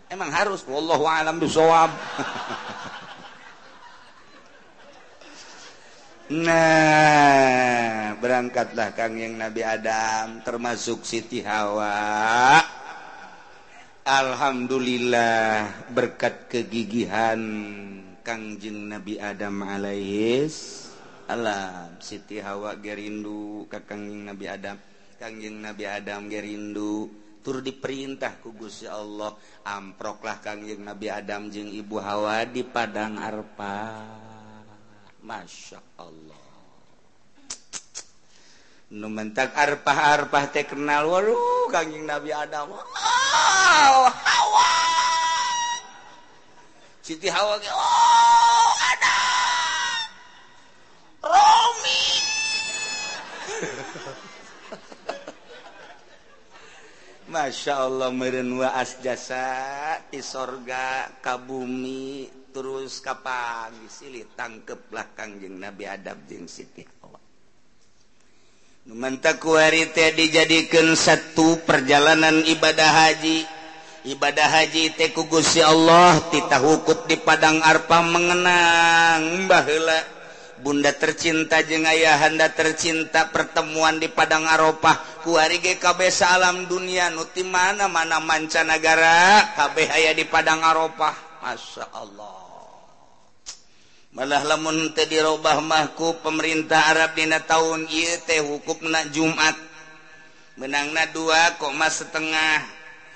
Emang harus wallahu alam bisawab [LAUGHS] Nah berangkatlah Kang yang Nabi Adam termasuk Siti Hawa. Alhamdulillah berkat kegigihan Kangjeng Nabi Adam alaihis. Alam Siti Hawa gerindu ka Kangjeng Nabi Adam. Kangjeng Nabi Adam gerindu tur diperintah ku Gusti Allah. Amproklah Kangjeng Nabi Adam jeung Ibu Hawa di Padang Arpa Masya Allah. Numentak arpah-arpah teh kenal waduh kanjing Nabi Adam. Oh, hawa. Siti Hawa ge oh Adam. Romi. Masya Allah meren wa asjasa di sorga kabumi terus kapan silih tangkep belakang jeng Nabi Adam jeng Siti Hawa. Numantak teh dijadikan satu perjalanan ibadah haji. Ibadah haji teh kugusi Allah tita hukut di padang arpa mengenang baheula Bunda tercinta jeung ayahanda tercinta pertemuan di padang aropah kuari ge kabeh alam dunia nuti mana-mana mancanagara kabeh aya di padang aropah Masya Allah. malah lamun tadi dirubah mahku pemerintah Arab dina tahun ieu teh hukupna Jumat. Menangna dua koma setengah.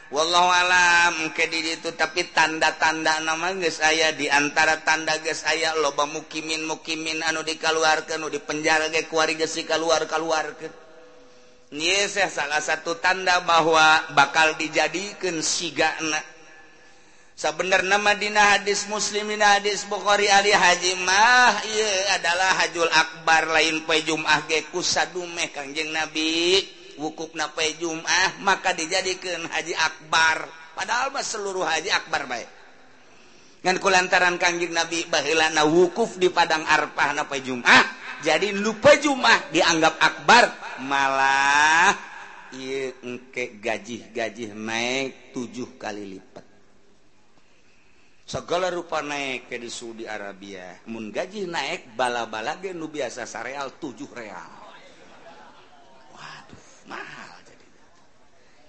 Wallahu alam ke di itu tapi tanda-tanda nama geus aya di antara tanda geus aya loba mukimin mukimin anu dikaluarkeun di dipenjara ge kuari geus keluar kaluarkeun Nyeseh salah satu tanda bahwa bakal dijadikan sigana bener namadina hadis muslimin hadis Bukhari Ali Hajimah adalah hajul Akbar lain pe ge gekusaume Kangjeng Nabi. Wukuk nape jumah maka dijadikan Haji Akbar. Padahal mah seluruh Haji Akbar baik nganku lantaran Kangjeng Nabi bahilana wukuf di Padang Arpah nape jumah jadi lupa jumah dianggap Akbar malah iya engke gaji-gaji naik tujuh kali lipat. segala rupa naik ke di Saudi Arabia. Mun gaji naik bala-bala ge nu biasa sareal 7 real. Waduh mahal jadi.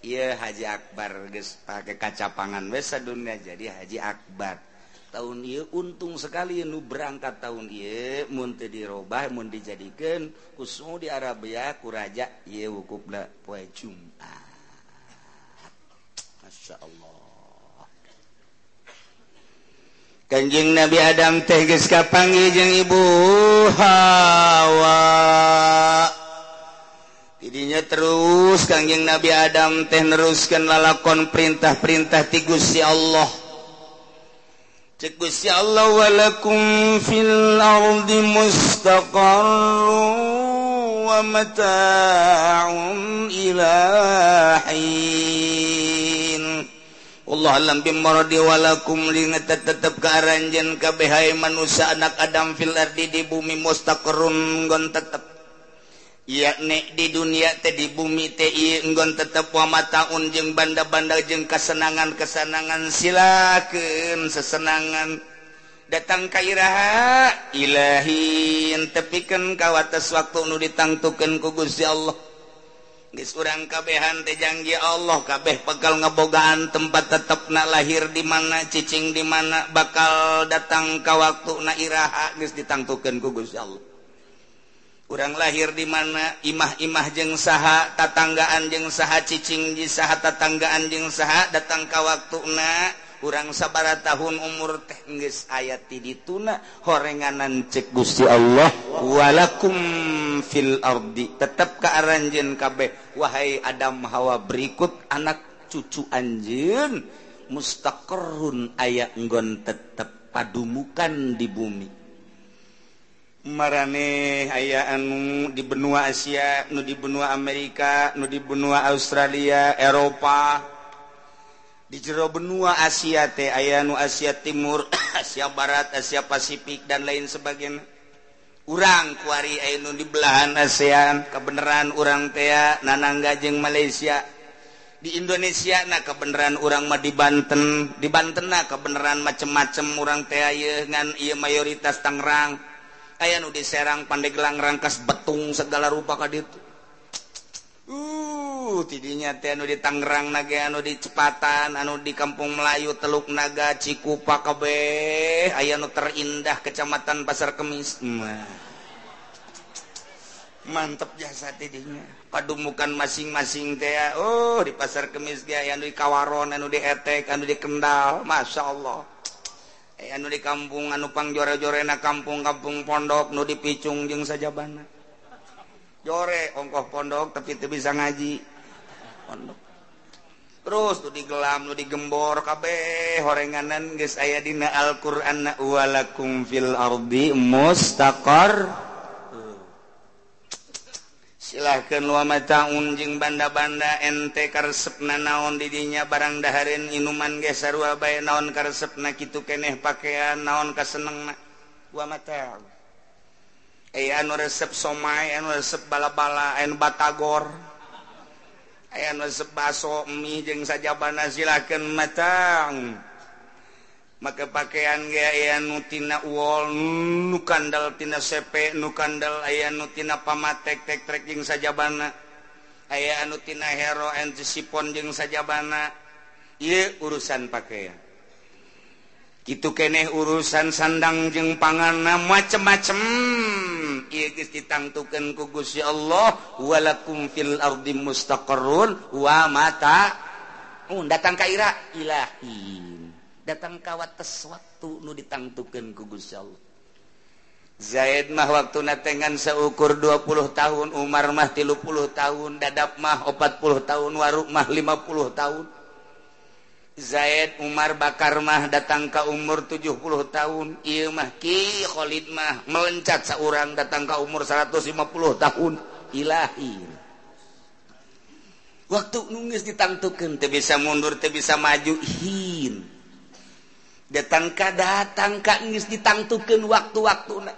Iya Haji Akbar geus pake kacapangan we dunia jadi Haji Akbar tahun ieu untung sekali nu berangkat tahun ieu. Mun teu dirobah mun dijadikeun ku Saudi Arabia ku raja ieu wukufna poe Jumat Masya Allah. Kanjing Nabi Adam teh geus kapanggih jeung Ibu Hawa. Tidinya terus Kanjing Nabi Adam teh neruskeun lalakon perintah-perintah ti Gusti Allah. Cek Gusti Allah walakum fil ardi mustaqarrun wa mata'un ilahin. Allah alam marodi walakum lingetet tetep ka kabehai manusia anak Adam fil ardi di bumi mustaqarrun gon tetep. Yakni di dunia teh di bumi teh gon tetep wa mataun jeung banda-banda jeung kesenangan-kesenangan silakeun sesenangan. Datang ka iraha ilahin tepikeun ka wates waktu nu ditangtukeun ku Gusti Allah. disurang kabehan tejangji Allah kabeh pegal ngebogaan tempat tetap na lahir di mana cicing di mana bakal datang ka waktu nairaha guys ditangtukan kugus Allah. Kurang lahir di mana imah-imah jeng saha tatanggaan jeng saha cicing di saha tatanggaan jeng saha datang ka waktu na kurang sabara tahun umur teh geus aya ti dituna horenganan cek Gusti Allah. Walakum fil ardi tetep kaaranjeun kabeh. Wahai Adam Hawa berikut anak cucu anjeun mustaqarrun aya nggon tetep padumukan di bumi. Marane aya anu di benua Asia nu di benua Amerika nu di benua Australia Eropa di jero benua Asia teh ayanu Asia Timur [COUGHS] Asia Barat Asia Pasifik dan lain sebagainya. Urang kuari Ainun di belahan ASEAN kebenaran orang tea nanangga jeng Malaysia. Di Indonesia nah kebenaran orang mah di Banten di Banten nah kebenaran macem-macem orang tea ye ngan iya mayoritas Tangerang. Ayanu di Serang Pandeglang Rangkas Betung segala rupa kaditu uh uh tidinya anu di Tangerang naga anu di Cepatan anu di Kampung Melayu Teluk Naga Cikupa Kabeh aya nu terindah Kecamatan Pasar Kemis. Mantep jasa tidinya. Padumukan masing-masing teh oh di Pasar Kemis ge aya anu di Kawaron anu di Etek anu di Kendal. Masya Allah. Anu di kampung anu jore-jorena kampung-kampung pondok nu dipicung jeung sajabana. Jore ongkoh pondok tapi itu bisa ngaji. pondok. Terus tuh digelam lu digembor kabeh horenganan guys aya dina Al-Qur'an walakum fil ardi mustaqar. Silahkan lu mata unjing banda-banda ente karsepna naon didinya barang daharin inuman guys sarua bae naon karsepna kitu keneh pakaian naon kasenengna. Wa mata Eh anu resep somai, anu resep bala-bala, anu batagor. sebasomi jeung sajabana silakeun matang. Maka pakaian nu nutina wall nu kandaltina sepe nu kandal aya nutina pamatek tek trekking sajabana. Aya anutina hero sipon jeung sajabana. Ye urusan pakaian. Itu keneh urusan sandang jeung panganna macem-macem. ditangtukan kugus ya Allah walakum fil ardi mustaqarrun wa mata oh, datang ka ira ilahin datang ka wates waktu nu ditangtukan kugus Allah. Zaid mah waktu natengan seukur 20 tahun Umar mah 30 tahun Dadap mah 40 tahun Waruk mah 50 tahun. Zaid Umar Bakarmah datang ke umur 70 tahun. Imah Ki Khlidmah melencat seorang datang ke umur 150 tahun. Ilahi. Waktu nungis ditangtukan teu bisa mundur teu bisa maju hin datang ka datang Kagis ditangtukan waktu-waktu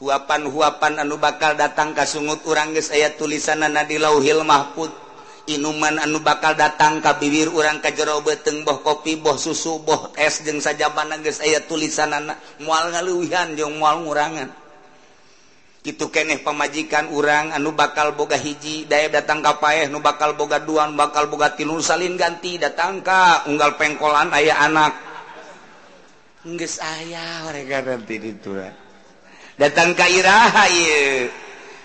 huapan-huapan anu bakal datang ka sungut urang urangis ayat tulisan Nadi Lauhil Mahput inuman anu bakal datang ka bibir urang ka jero beteng boh kopi boh susu boh es jeung sajabana geus aya tulisan anak mual ngaluwihan jeung moal ngurangan. Kitu keneh pemajikan urang anu bakal boga hiji daya datang ka paeh nu bakal boga dua nu bakal boga tilu salin ganti datang ka unggal pengkolan aya anak. Geus aya mereka nanti diturun datang ka iraha ieu.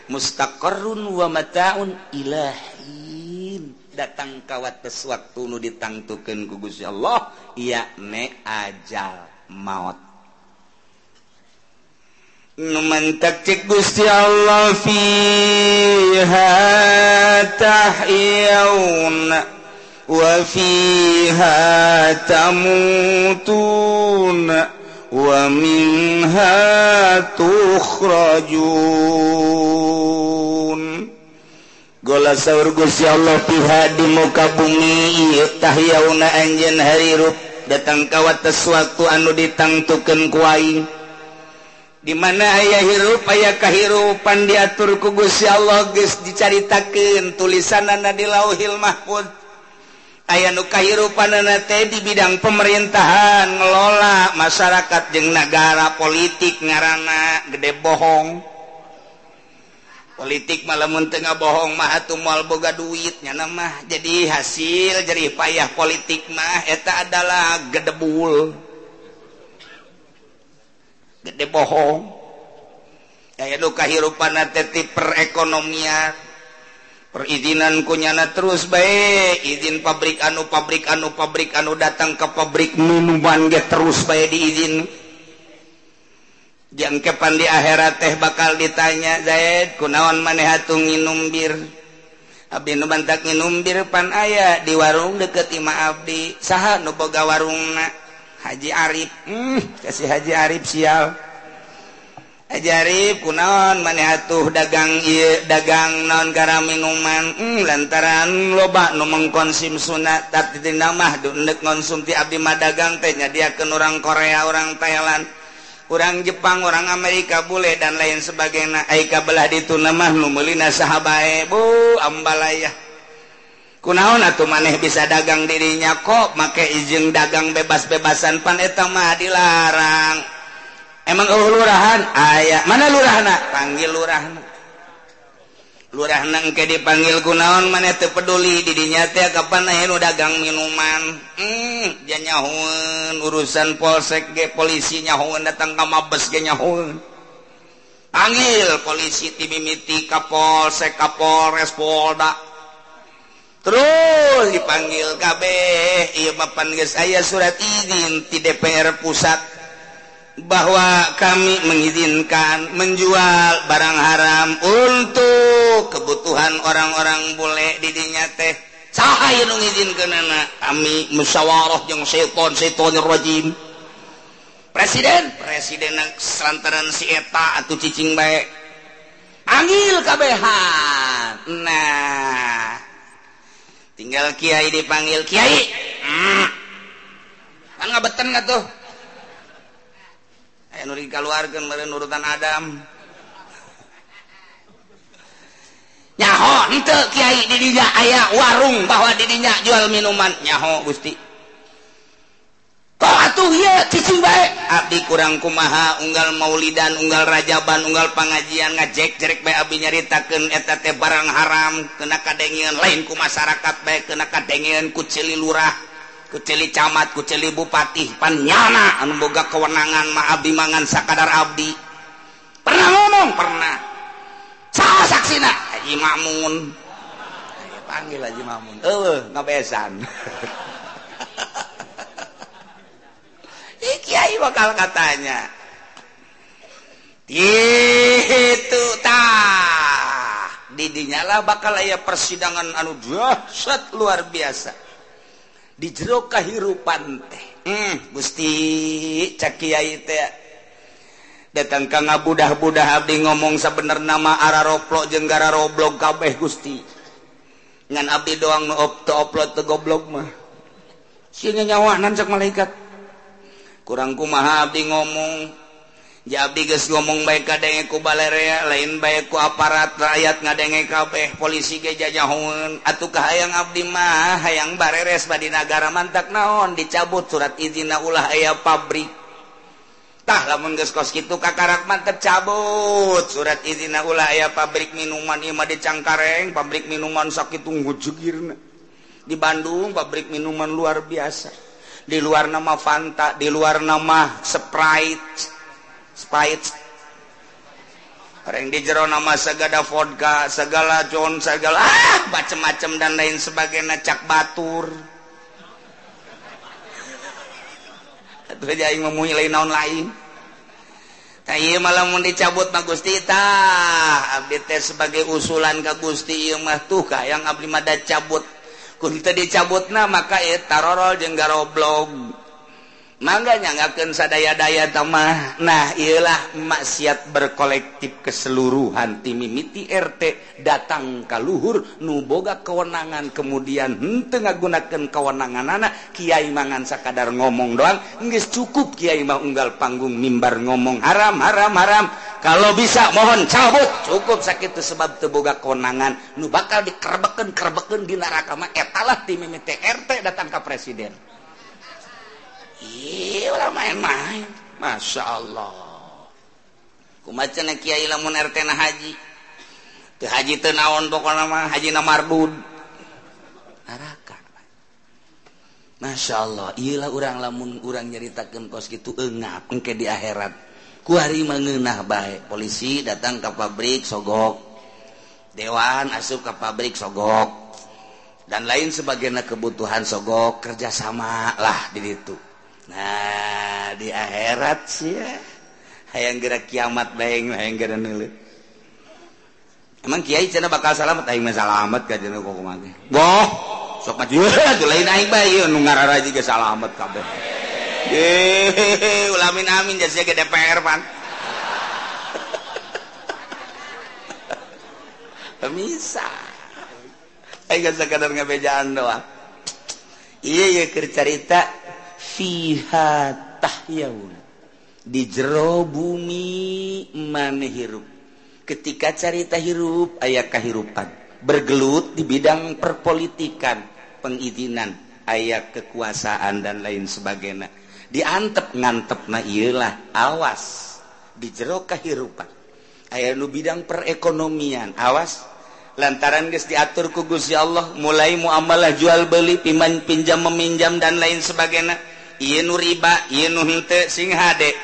Mustaqarrun wa mataun ilahi datang kawates waktu nu ditangtukan kugus ya Allah ia ne ajal maut. Numantak cek Gusti Allah fiha tahyaun wa fiha tamutun wa minha tukhrajun. gola sauur Gusya Allah piha di muka bumi bumitauna Anjen harirup datang kawat sesuatu anu ditangtukan kuai dimana ayah hirup aya kehirupan diatur ku Gusya Allah guys dicaritakan tulisan Nadi Lauhil Mahfud aya nu kehirupan teh di bidang pemerintahan ngelola masyarakat jeung negara politik ngarana gede bohong. politik malamun Tengah bohong mahatumal boga duitnya nama jadi hasil jerih payah politik mah eta adalah gedebul gede bohong. Daya duka hirupan teti perekonomian. Perizinan kunyana terus baik izin pabrik anu pabrik anu pabrik anu datang ke pabrik minuman ge terus baik diizin. jangkepan di akhirat teh bakal ditanya Zaid kunaon nginum bir Abi nu bantak nginumbir pan aya di warung deket imah abdi saha nu boga warungna? Haji Arif. Hmm, kasih Haji Arif sial. Haji Arif kunaon manehatuh dagang ieu dagang non gara minuman? Hmm, lantaran loba nu mengkonsum sunat tapi mah dundek konsumsi abdi mah dagang teh nyadiakeun orang Korea orang Thailand. orang Jepang orang Amerika bule dan lain sebagai naika belah itu nama numelina sahabat bu ambalaya. Kunaon atau maneh bisa dagang dirinya kok? Make izin dagang bebas-bebasan paneta mah dilarang. Emang lurahan? Aya. Mana lurahna? Panggil lurahna. lurah nang ke dipanggil kunaon maneh teu peduli didinya teh kapan aya nu dagang minuman? Hmm dia nyahueun urusan polsek ge polisi nyahueun datang ka mabes ge nyahueun. Panggil polisi timimiti ka polsek ka polres polda. Terus dipanggil kabeh ieu mapan geus aya surat izin ti DPR pusat. bahwa kami mengizinkan menjual barang haram untuk kebutuhan orang-orang boleh didinya teh. Sahaya izin ke nana kami musyawarah yang seton seton rajim. Presiden? Presiden selantaran si eta atau cicing baik anggil kabehan. Nah. Tinggal kiai dipanggil kiai. Hmm. kan nggak beten nggak tuh? keluarkan urutan Adam. Nyaho Kyai didinya aya warung bahwa didinya jual minuman. Nyaho Gusti. Abdi kurang kumaha unggal maulidan unggal rajaban unggal pengajian ngajek jerek baik Abi eta teh barang haram kena kadengian lain ku masyarakat baik kena kadengian ku cili lurah. Kuceli camat kuceli bupati panyana anu boga kewenangan ma abdi mangan sakadar abdi. Pernah ngomong? Pernah. Salah saksina. Haji Mamun Ayo panggil Haji Mamun eh ngabesan. Kiai bakal katanya. Itu tah. Didinya lah bakal aya persidangan anu dahsyat luar biasa di jero kahirupan teh. Hmm, Gusti Cakiai teh. Datang ka ngabudah-budah abdi ngomong sabener nama ara roplok jeung gara roblog kabeh Gusti. Ngan abdi doang nu op to upload teu goblok mah. Sieun nyawa nancak malaikat. Kurang kumaha abdi ngomong. Jabi guys ngomong baik kadengeku balerea lain baikku aparat rakyat ngadenge kabeh polisi gejajahun atuhkah hayang Abdi mah hayang bareres badi negara mantak naon dicabut surat izina ulah aya pabriktah lamun geus kos itu kakarak mantap cabut surat izina ulah aya pabrik minuman Ima di Cangkareng pabrik minuman sakit tunggu jugirna di Bandung pabrik minuman luar biasa. Di luar nama Fanta di luar nama Sprite orang di jero nama segada vodka segala John segala ah, macem-macem dan lain sebagai necak batur. Naon lain. Malah mau dicabut Ma Gustita sebagai usulan ke Gusti mah tuhkah yang Ablimada cabut. Kita dicabut nah maka tarol jenggara mangganyangken sadaya-daya tamah nah ialah maksiat berkolektif keseluruhan timimiti RT datang kalluhur nuboga kewenangan kemudian hente ngagunakan kewenangan anak kiai mangan sakadar ngomong doang nggak cukup kiai mah unggal panggung mimbar ngomong haram haram haram. Kalau bisa mohon cabut. Cukup sakit sebab teboga kewenangan nu bakal dikerbeken kerbeken di naraka mah. Etalah timimiti RT datang ke presiden. main-main. Masya Allah. Haji? Haji tenaon Haji Masya Allah. Ilah orang lamun orang nyeritakan kos gitu enggak Engke di akhirat. Kuari mengenah baik polisi datang ke pabrik sogok. Dewan asup ke pabrik sogok. Dan lain sebagainya kebutuhan sogok. Kerjasama lah di situ Nah di akhirat sih ya. Hayang gerak kiamat baik, hayang gerak nulu. Emang kiai cina bakal salamat, aing salamat ka cina kok kumate. Boh, sok maju [LAUGHS] tuh lain aing bae nu ngarara juga salamat kabeh. Eh, ulamin amin jadi ge DPR pan. [LAUGHS] Bisa. Aing sakadar ngabejaan doang. Iye Iya keur carita fihatahyaun di jero bumi maneh hirup. Ketika carita hirup ayah kehirupan bergelut di bidang perpolitikan pengizinan ayah kekuasaan dan lain sebagainya. Diantep ngantep na iyalah awas. Di jero kehirupan ayah nu bidang perekonomian awas. Lantaran guys diatur ku Gusti Allah mulai muamalah jual beli piman pinjam meminjam dan lain sebagainya. Inu riba Yunte sing hade.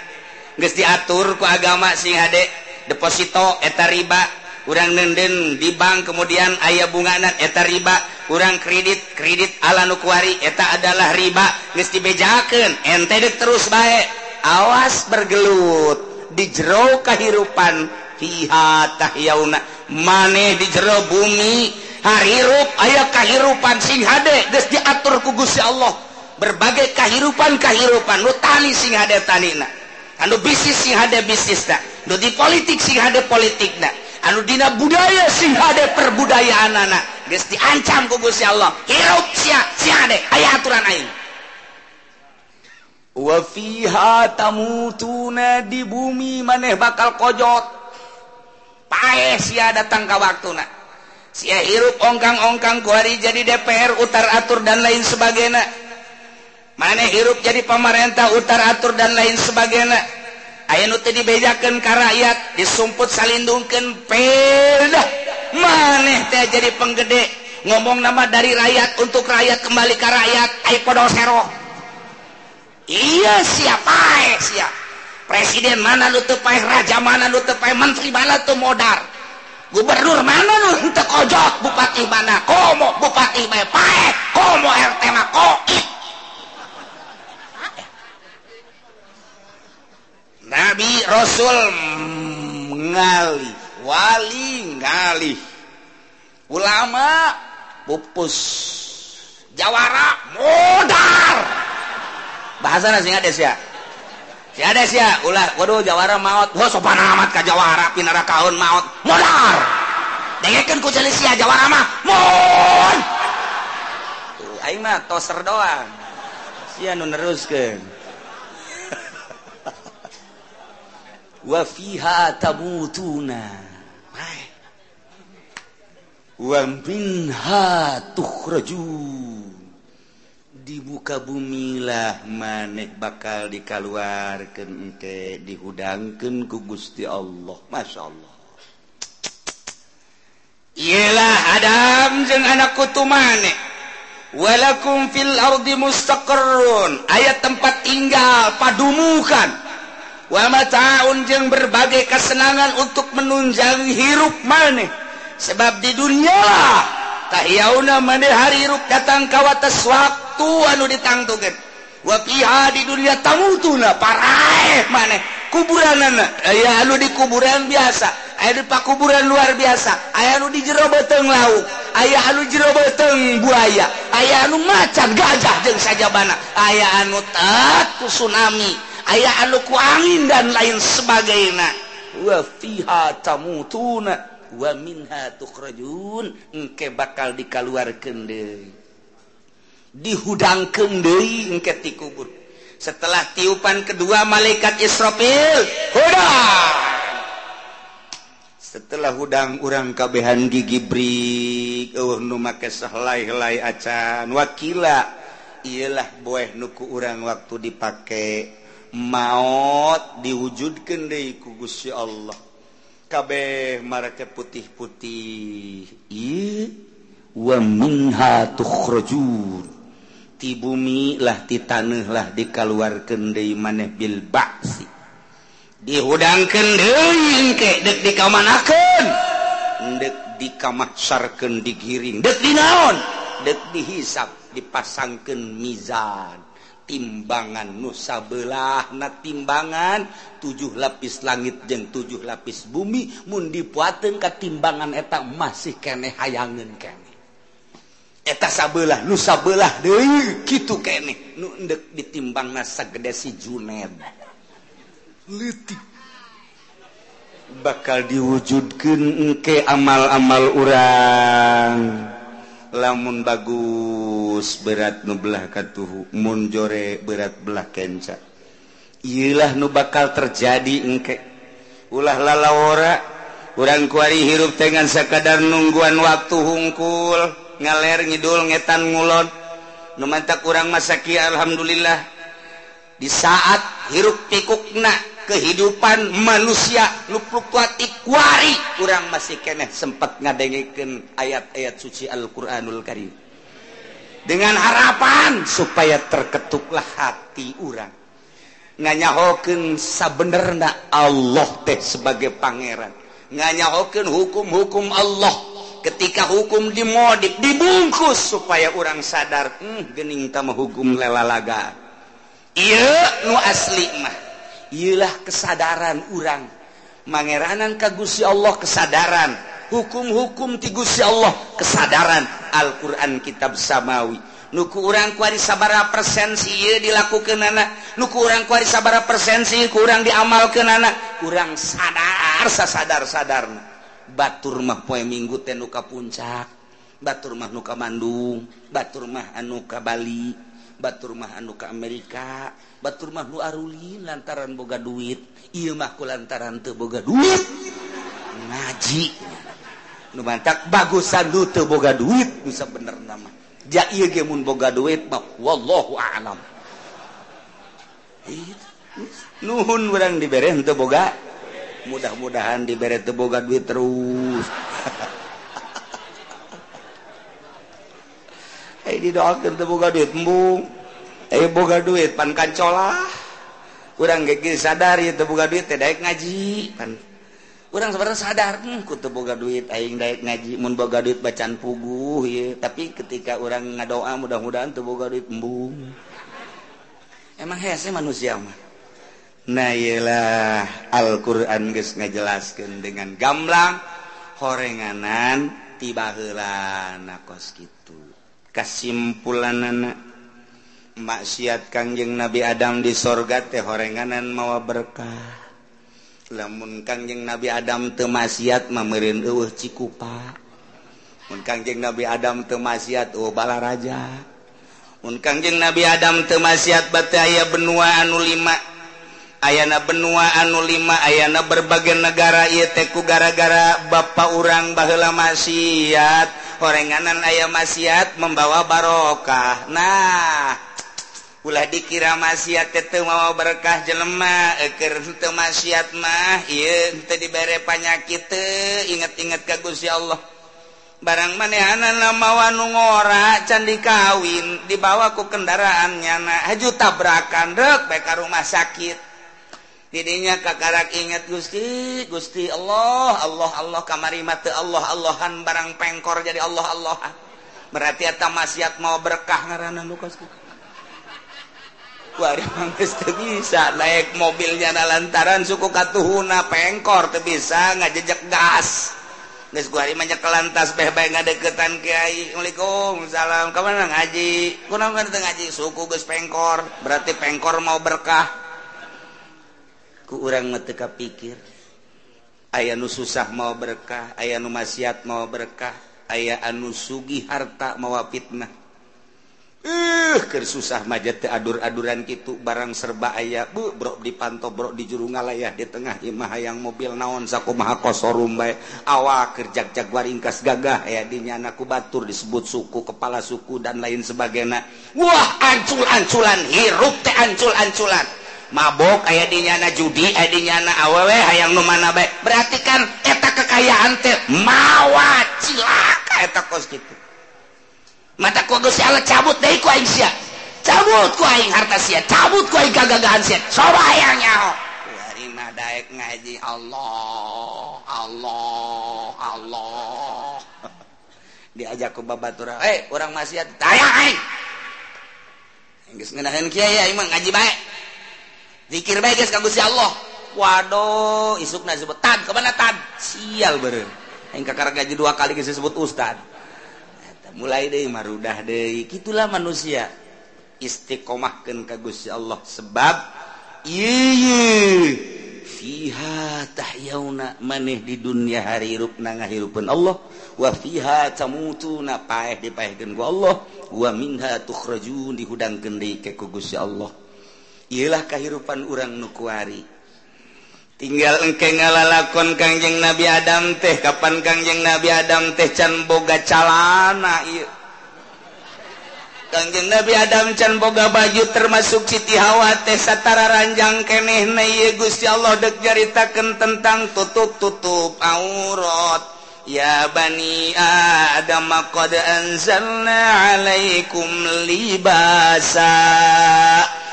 Geus diatur ku agama sing hade. Deposito eta riba. Kurang nenden di bank kemudian ayah bunganan eta riba. Kurang kredit kredit ala nukuari eta adalah riba. Gesti bejaken ente terus baik awas bergelut di jero kehirupan Fiha tahyauna maneh di jero bumi harirup ayah kahirupan sing hade. Geus diatur ku Gusti Allah. berbagai kehidupan kehidupan nu tani sing ada tanina. Anu bisnis sing ada bisnis na anu di politik sing ada politik na anu dina budaya sing ada perbudayaan anak geus diancam ku Gusti Allah. Hirup sia sia ade aya aturan aing. Wa fiha tamutuna di bumi maneh bakal kojot. Pae sia datang ka waktuna sia hirup ongkang-ongkang kuari jadi DPR utar atur dan lain sebagainya. mana hirup jadi pemerintah utar atur dan lain sebagainya. Ayo dibejakan ke rakyat disumput salindungkan pedah. Maneh teh jadi penggede. Ngomong nama dari rakyat untuk rakyat kembali ke rakyat ayo podol sero iya siapa eh siap. Presiden mana lu tepai paeh raja mana lu tepai paeh menteri mana tuh modar. Gubernur mana lu untuk kojok bupati mana komo bupati paeh komo RT mah koit Nabi Rasul ngali wali ngali ulama pupus jawara modar. Bahasa nasi ada ya? Si ada ya? Ulah waduh jawara maut wah sopan amat ka jawara pinara kaun maut modar. Dengekeun ku jalisi ya jawara mah mon. Aing mah toser doang. Sia nu neruskeun wafiha tabutuna wa minha tukhrajun dibuka bumi bumilah maneh bakal dikaluarkeun engke dihudangkan ku Gusti Allah. Masya Allah. Ialah Adam jeung anak kutu maneh walakum fil ardi mustaqarrun. Ayat tempat tinggal padumukan. wama tahun jeung berbagai kesenangan untuk menunjang hirup maneh. Sebab di dunia tahiyauna maneh hari hirup datang ka wates waktu anu ditangtukeun wa di dunia tamutuna paraeh maneh. Kuburanana aya anu di kuburan biasa. Aya di pakuburan luar biasa. Aya anu di jero beteng lauk. Aya anu jero beteng buaya. Aya anu macan gajah jeung sajabana. Aya anu tak tsunami. aya anuku angin dan lain sebagai engke bakal dikaluarkeun deui. Dihudangkeun dihudang engke ti kubur. Setelah tiupan kedua malaikat Israfil hudang! Setelah hudang urang kabehan gigi bri oh, acan. Wakila ialah bueh nuku urang waktu dipakai maut diwujudkan dari kugusya Allah. Kabeh marake putih-putih. Wa tukhrajun. Ti bumi lah ti tanah lah dikaluarkan dari maneh bil baksi dihudangkan deui engke dek dikamanakeun. Dek dikamatsarkeun digiring dek dinaon. Dek dihisap dipasangkan mizan. timbangan. Nusabelah na timbangan. Tujuh lapis langit jeung tujuh lapis bumi. Mundi puateng ke timbangan eta masih kene hayangan kene eta sabelah nusabelah deh gitu kene nundek ditimbang na segede si Juned letik bakal diwujudkan ke amal-amal orang lamun bagus berat nubelah katuhu munjore berat belah kenca. Ilah nu bakal terjadi engke. Ulah lalawora urang kuari hirup dengan sekadar nungguan waktu hungkul ngaler ngidul ngetan ngulon. Nu urang kurang masaki alhamdulillah. Di saat hirup pikukna kehidupan manusia nuplukkuatwari kurang masih keeh sempat ngadengeken ayat-ayat suci Alquranul Karim. Dengan harapan supaya terketuklah hati urang. Nganyahoken sabenerna Allah teh sebagai pangeran. Nganyahoken hukum-hukum Allah. Ketika hukum dimodif dibungkus supaya orang sadar hmm, gening kamu hukum lelalaga. Iya nu asli mah. ialah kesadaran urang. Mangeranan kagusi Allah kesadaran. Hukum-hukum tigusi Allah kesadaran. Alquran kitab samawi. Nuku urang kuari sabara persensi ieu dilakukeun anak nuku urang kuari sabara persensi kurang diamalkeun anak urang sadar sasadar-sadarna. Batur mah poe minggu tenuka nu ka puncak. Batur mah nu ka Bandung. Batur mah anu ka Bali. Batur mah anu ke Amerika Batur rumah nu Arulin lantaran boga duit. Imahku lantaran teboga duit. Ngaji. Nu mantak bagusan lu teboga duit. Bisa bener nama. Ja ge gemun boga duit mah wallahu a'lam. Nuhun orang teu boga mudah-mudahan dibere teu boga duit terus. [LAUGHS] didoakan boga duit embung eh boga duit pan kancola kurang gigi sadar ya boga duit teh daek ngaji pan. Kurang sebenarnya sadar hmm, ku boga duit aing daek ngaji mun boga duit bacaan puguh ya tapi ketika orang ngadoa mudah-mudahan teu boga duit embung emang hese manusia mah? Nah iyalah Al-Qur'an geus ngajelaskeun dengan gamblang horenganan tiba heula nakos kitu. kesimpulan anak maksiat Kangjeng Nabi Adam di sorga teh horenganan mawa berkah. Lamun Kangjeng Nabi Adam temasiat memerin uh cikupa. Mun Kangjeng Nabi Adam temasiat uh oh bala raja. Mun Kangjeng Nabi Adam temasiat bate aya benua anu lima. Ayana benua anu lima Ayana berbagai negara ieu teh ku gara-gara bapa urang baheula maksiat. korenganan aya maksiat membawa barokah. Nah ulah dikira maksiat itu mau berkah jelema. Eker itu maksiat mah iya itu diberi penyakit inget-inget ke Gusti Allah. Barang manehanan lama wanu ngora candi kawin dibawa ku kendaraannya nah haju tabrakan rek baik rumah sakit. dirinya kakarak ingat Gusti Gusti Allah Allah Allah kamari mata Allah Allahan barang pengkor jadi Allah Allah. Berarti eta maksiat mau berkah ngaranna Lukas. Wari mangges teu bisa naik mobilnya na lantaran suku katuhuna pengkor teu bisa ngajejek gas. Geus gua hari mah kelantas beh beh ngadeukeutan kiai Assalamualaikum salam ka ngaji kunaon teu ngaji? Suku geus pengkor. Berarti pengkor mau berkah. ku urang meteka pikir aya nu susah mau berkah aya nu maksiat mau berkah aya anu sugi harta mawa fitnah. Eh ker susah majat teh adur-aduran gitu barang serba aya bu brok di Bro di juru ngalayah di tengah imah yang mobil naon sakumaha kosorum bae awak kerjak jaguar ringkas gagah ya di nyanaku batur disebut suku kepala suku dan lain sebagainya. Wah ancul-anculan hirup teh ancul-anculan. mabok aya dinyana judi adnyana awewe hayang nu mana baik kan eta kekayaan teh mawa cilaka eta kos gitu mata ku geus Allah cabut deui ku aing sia. Cabut ku aing harta sia cabut ku aing gagagahan sia. Coba hayang nyaho. Hari mah daek ngaji Allah Allah Allah. Diajak ku babatura eh hey, urang maksiat tayang aing. Geus ngeunaheun kiai aing mah ngaji bae. zikir geus ka Gusti Allah. Waduh isukna disebut tan. Kemana tad? sial beureun. Aing kakara gaji dua kali geus disebut ustad. Mulai deh marudah deh gitulah manusia. Istiqomahkan ka Gusti Allah. Sebab ieu fiha tahyauna maneh di dunia harirup na ngahirupeun Allah. Wa fiha tamutuna paeh dipaehkeun ku Allah. Wa minha tukhrajun dihudangkeun deui ka Gusti Allah. ialah kehidupan nu nukuari tinggal engke ngalalakon Kangjeng Nabi Adam teh. Kapan Kangjeng Nabi Adam teh can boga calana ieu? Kangjeng Nabi Adam can boga baju termasuk Siti Hawa teh satara ranjang keneh na ieu? Gusti Allah dek nyaritakeun tentang tutup-tutup aurat. Ya bani Adam qad anzalna alaikum libasa.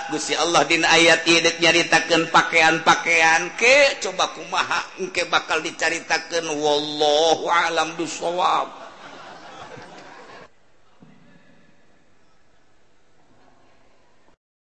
Gusti Allah di ayat tidak nyaritakan pakaian-pakaian ke coba kumaha engke bakal dicaritakan wallahu alam bisawab